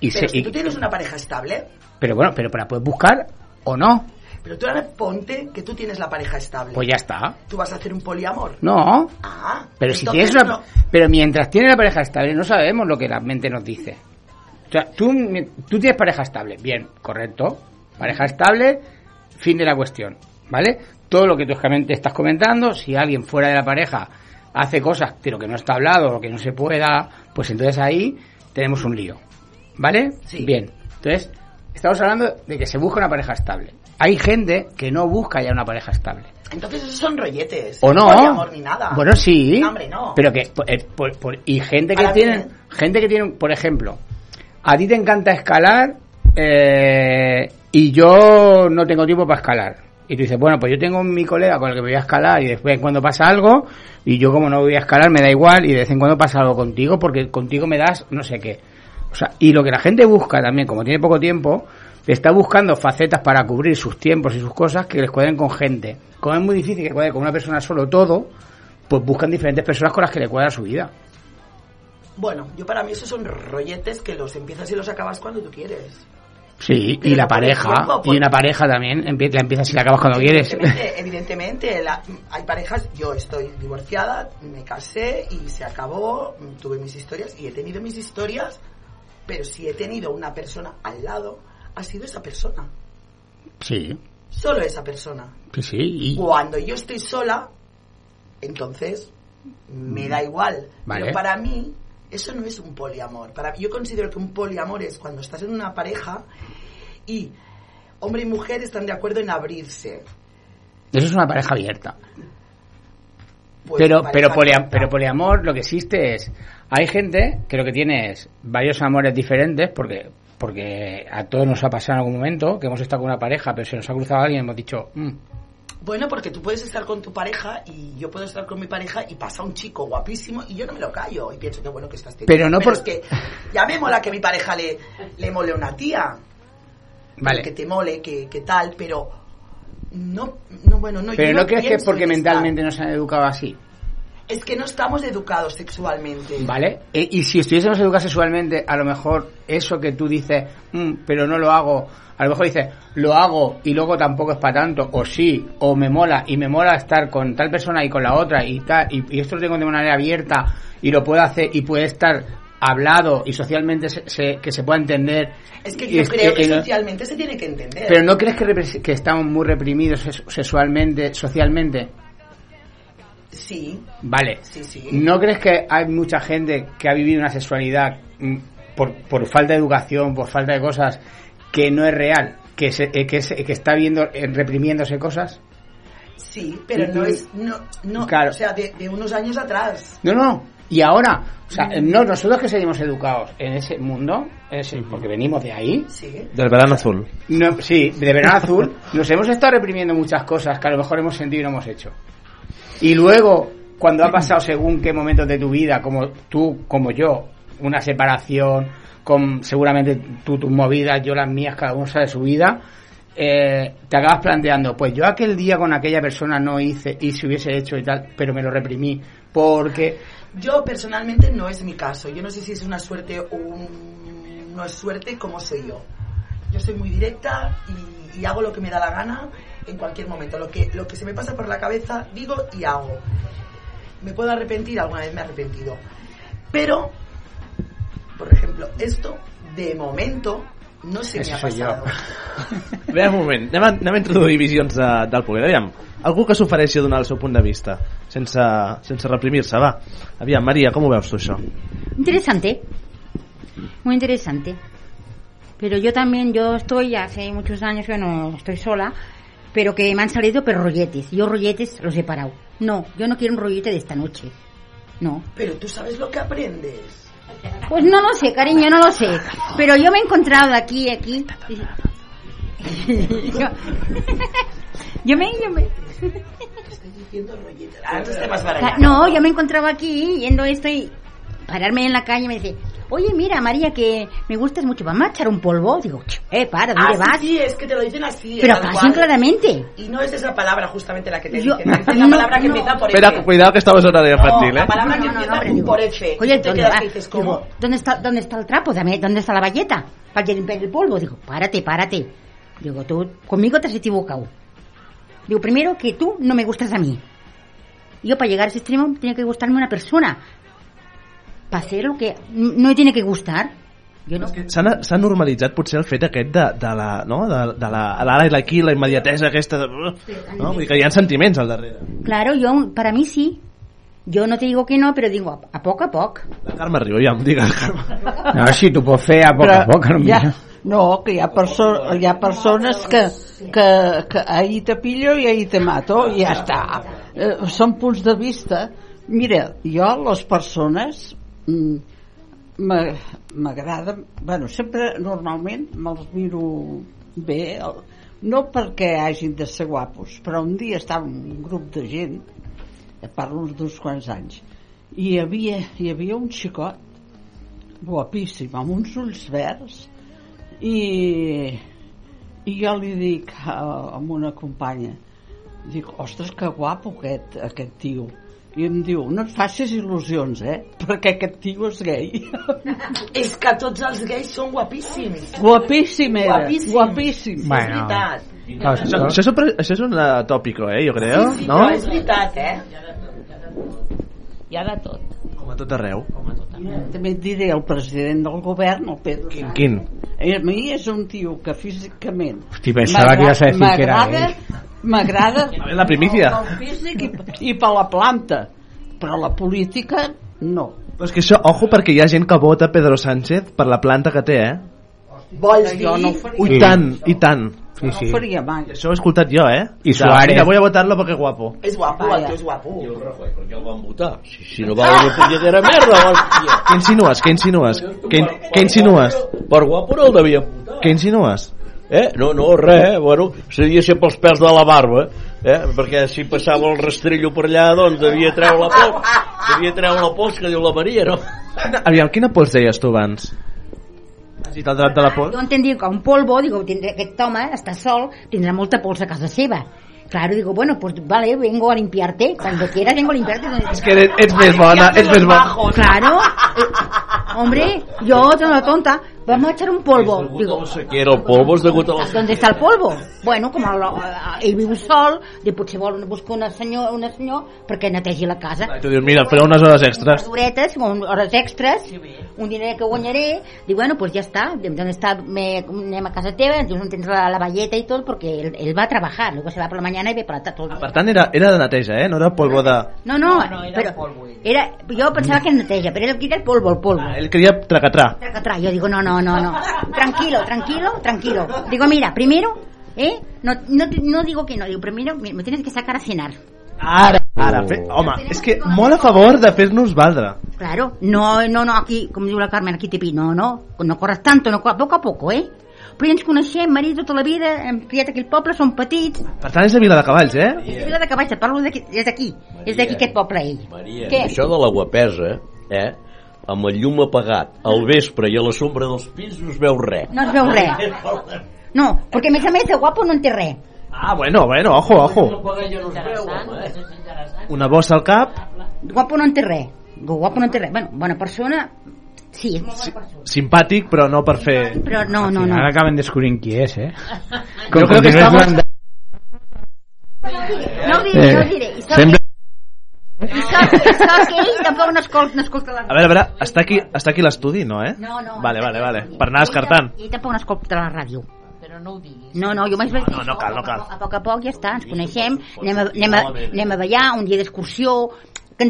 y, Pero se, si y- tú tienes una pareja estable, pero bueno, pero la puedes buscar o no. pero tú ahora ponte que tú tienes la pareja estable. Pues ya está. Tú vas a hacer un poliamor. No. Ah, Pero si tienes una, no. pero mientras tiene la pareja estable no sabemos lo que la mente nos dice. O sea, tú, tú tienes pareja estable. Bien, correcto. Pareja estable, fin de la cuestión. ¿Vale? Todo lo que tú estás comentando, si alguien fuera de la pareja hace cosas, pero que no está hablado o que no se pueda, pues entonces ahí tenemos un lío. ¿Vale? Sí. Bien. Entonces, estamos hablando de que se busca una pareja estable. Hay gente que no busca ya una pareja estable. Entonces esos son rolletes. O no. No hay amor ni nada. Bueno, sí. No, hombre, no. Pero que eh, por- por- y gente que Ahora tiene bien. gente que tiene, por ejemplo, a ti te encanta escalar eh, y yo no tengo tiempo para escalar. Y tú dices, bueno, pues yo tengo mi colega con el que voy a escalar y después cuando pasa algo y yo como no voy a escalar me da igual y de vez en cuando pasa algo contigo porque contigo me das no sé qué. O sea, y lo que la gente busca también, como tiene poco tiempo, está buscando facetas para cubrir sus tiempos y sus cosas que les cuadren con gente. Como es muy difícil que cuadre con una persona solo todo, pues buscan diferentes personas con las que le cuadra su vida. Bueno, yo para mí esos son rolletes que los empiezas y los acabas cuando tú quieres. Sí, y la pareja, tiempo, y una pareja también, la empiezas y la acabas cuando quieres. Evidentemente, evidentemente la- hay parejas, yo estoy divorciada, me casé y se acabó, tuve mis historias y he tenido mis historias, pero si he tenido una persona al lado, ha sido esa persona, Sí, solo esa persona. sí, sí. Y, Cuando yo estoy sola, entonces me da igual. Vale. Pero para mí, eso no es un poliamor. Para, yo considero que un poliamor es cuando estás en una pareja y hombre y mujer están de acuerdo en abrirse. eso es una pareja abierta. Pues pero, pero, polia- abierta. pero poliamor lo que existe es, hay gente que lo que tiene es varios amores diferentes, porque porque a todos nos ha pasado en algún momento que hemos estado con una pareja, pero se nos ha cruzado alguien y hemos dicho, "Mm, Bueno, porque tú puedes estar con tu pareja y yo puedo estar con mi pareja y pasa un chico guapísimo y yo no me lo callo y pienso que bueno que estás teniendo. Pero no por- es que ya me mola que mi pareja le, le mole a una tía. Vale. Que te mole, que, que tal, pero no, no bueno, no pero yo no crees que es porque mentalmente nos han educado así. Es que no estamos educados sexualmente. ¿Vale? E- Y si estuviésemos educados sexualmente, a lo mejor eso que tú dices, "Mm, pero no lo hago, a lo mejor dices, lo hago y luego tampoco es para tanto, o sí, o me mola, y me mola estar con tal persona y con la otra, y tal, y, y esto lo tengo de manera abierta, y lo puedo hacer, y puede estar hablado y socialmente se, se- que se pueda entender. Es que yo es- creo que eh, socialmente se tiene que entender. Pero ¿no crees que, estamos muy reprimidos sex- sexualmente, socialmente? Sí. Vale. Sí, sí. ¿No crees que hay mucha gente que ha vivido una sexualidad mm, por, por falta de educación, por falta de cosas, que no es real? Que, se, eh, que, se- que está viendo eh, reprimiéndose cosas? Sí, pero Y- no es, no, no, Claro. o sea, de, de unos años atrás. No, no. Y ahora, o sea, no, nosotros que seguimos educados en ese mundo, ese- porque venimos de ahí, Sí. Del verano azul. no, sí, de verano azul, nos hemos estado reprimiendo muchas cosas que a lo mejor hemos sentido y no hemos hecho. Y luego, cuando ha pasado según qué momentos de tu vida, como tú, como yo, una separación, con seguramente tú tus movidas, yo las mías, cada uno sabe su vida, eh, te acabas planteando, pues yo aquel día con aquella persona no hice y si hubiese hecho y tal, pero me lo reprimí, porque Yo personalmente no es mi caso. Yo no sé si es una suerte o no es suerte como soy yo. Yo soy muy directa y, y hago lo que me da la gana en cualquier momento. Lo que, lo que se me pasa por la cabeza, digo y hago. ¿Me puedo arrepentir? Alguna vez me he arrepentido. Pero, por ejemplo, esto, de momento, no se me Això ha soy jo. pasado. Bé, un moment, anem a, anem a introduir visions de, del poder. Aviam, algú que s'ofereixi a donar el seu punt de vista, sense, sense reprimir-se, va. Aviam, Maria, com ho veus tu, això? Interesante, muy interesante. Pero yo también, yo estoy hace muchos años que no estoy sola, pero que me han salido pero rolletes. Yo rolletes los he parado. No, yo no quiero un rollete de esta noche. No. Pero tú sabes lo que aprendes. Pues no lo sé, cariño, no lo sé. Pero yo me he encontrado aquí, aquí. yo, yo me, yo me- Ca- No, yo me encontraba aquí yendo esto y pararme en la calle y me dice, oye, mira, María, que me gustas mucho, vamos a echar un polvo. Digo, "Ch, eh, para, ¿dónde Ah, vas? sí, sí, es que te lo dicen así. Pero así cual. claramente. Y no es esa palabra justamente la que te Yo- dicen. dicen la no, palabra que no. empieza por Espera, F. cuidado que estamos en horario infantil, No, eh? la palabra que No, no, no, empieza digo, por F. Oye, ¿dónde quedas vas? que dices, ¿cómo? Digo, ¿dónde está, ¿dónde está el trapo? Dame, ¿Dónde está la valleta? Para limpiar el polvo. Digo, párate, párate. Digo, tú conmigo te has equivocado. Digo, primero que tú no me gustas a mí. Yo para llegar a ese extremo tiene que gustarme una persona. Para hacer lo que no tiene que gustar. Jo no... S'ha s'ha normalitzat potser el fet aquest de, de la, no? de, de la, l'ara i l'aquí, la immediatesa aquesta de, no? Vull dir que hi ha sentiments al darrere Claro, yo, para mí sí. Yo no te digo que no, pero digo a, a poco a poco. la Carme Riu, ja em digues Carme. No, si tu pots fer a poc a poc, no, ja, no, que hi ha, perso hi ha persones que, que, que ahir te pillo i ahir te mato i ja està. Eh, són punts de vista. Mira, jo les persones m'agrada, bueno, sempre normalment me'ls miro bé, no perquè hagin de ser guapos, però un dia estava un grup de gent, eh, parlo d'uns quants anys, i hi havia, hi havia un xicot guapíssim, amb uns ulls verds, i, i jo li dic a, a una companya, dic, ostres, que guapo aquest, aquest tio. I em diu, no et facis il·lusions, eh? Perquè aquest tio és gay. És que tots els gais són guapíssims. Guapíssim era, Guapíssim. guapíssim. És veritat. Això, això, és un- això és un eh, tòpico, eh, jo creo, Sí, sí, no? és veritat, eh? Hi ha de tot. Com a tot arreu. També et diré el president del govern, el Pedro Sánchez. Quin? A mi és un tio que físicament... Hosti, pensava que ibas a decir que era gay. M'agrada... La primícia. Pel físic i, i per la planta. Però la política, no. Però és que això, ojo, perquè hi ha gent que vota Pedro Sánchez per la planta que té, eh? Vols dir? Jo no ho i tant, i tant. Sí, No ho faria mai. Això ho he escoltat jo, eh? I Suárez. Mira, voy a votarlo porque es guapo. És guapo, el tio és guapo. I el Rajoy, per què el van votar? Si, si no va una punyetera merda, hòstia. Què insinues? Què insinues? Què, què insinues? Per guapo no el devien votar. Què insinues? Eh? No, no, res, eh? Bueno, seria sempre els pèls de la barba, eh? Perquè si passava el rastrillo per allà, doncs devia treure la pols, devia treure la pols que diu la Maria, no? Aviam, quina pols deies tu abans? Has dit el drap de la pols? Yo entendí que un polvo, digo, tindré, aquest home està sol, tindrà molta pols a casa seva. Claro, digo, bueno, pues vale, vengo a limpiarte. Cuando quieras vengo a limpiarte. És que eres, ets més bona, ets més bona. Claro. Eh, hombre, yo, una tonta, vamos a echar un polvo. Digo, Que era el polvo, és degut a la... ¿dónde está el polvo? Bueno, com el, ell viu sol, de potser vol buscar una senyor, una senyor perquè netegi la casa. I tu dius, mira, faré unes hores extres. Duretes, con hores extres, un diner que guanyaré, dic, bueno, pues ja està, d'on està, me, anem a casa teva, dius, on tens la, la valleta i tot, perquè ell, ell va a trabajar, luego se va por la mañana y ve para tot. Per tant, era, era de neteja, eh? No era polvo de... No, no, pero era, yo pensaba que era neteja, pero era, era el polvo, el polvo. Ell quería tracatrà. Atrás, yo digo, no, no, no, no, tranquilo, tranquilo, tranquilo. Digo, mira, primero, ¿eh? No, no, no digo que no, digo, primero me me tienes que sacar a cenar. Ara, ara, fe... home, és que molt a favor de fer-nos valdre. Claro, no, no, no, aquí, com diu la Carmen, aquí te pi, no, no, no corres tanto, no corres, poco a poco, eh? Però ja ens coneixem, marit tota la vida, hem criat aquí el poble, som petits. Per tant, és de Vila de Cavalls, eh? És Vila de Cavalls, et parlo d'aquí, és d'aquí, és d'aquí aquest poble, ell. Maria, Què? això de la guapesa, eh? Amb el llum apagat, al vespre i a la sombra dels pins no es veu res. No es veu res. No, perquè a més a més de guapo no en té res. Ah, bueno, bueno, ojo, ojo. Una bossa al cap, Guapo no en té res. Guapo no en té res. Bueno, bona persona, sí, persona. simpàtic, però no per fer... Però no, no, no. Ara acaben descobrint qui és, eh? Jo crec que estamos... No ho diré, no ho diré. Sembla... que ell tampoc no escolta, no escolta la A veure, a veure, està aquí, està aquí l'estudi, no, eh? No, no. Vale, vale, vale. Per anar descartant. Ell tampoc no escolta la ràdio. Però no ho diguis. No, no, jo més bé... No, no cal, no cal. A poc a poc ja està, ens coneixem, anem a, anem a, anem a ballar, un dia d'excursió,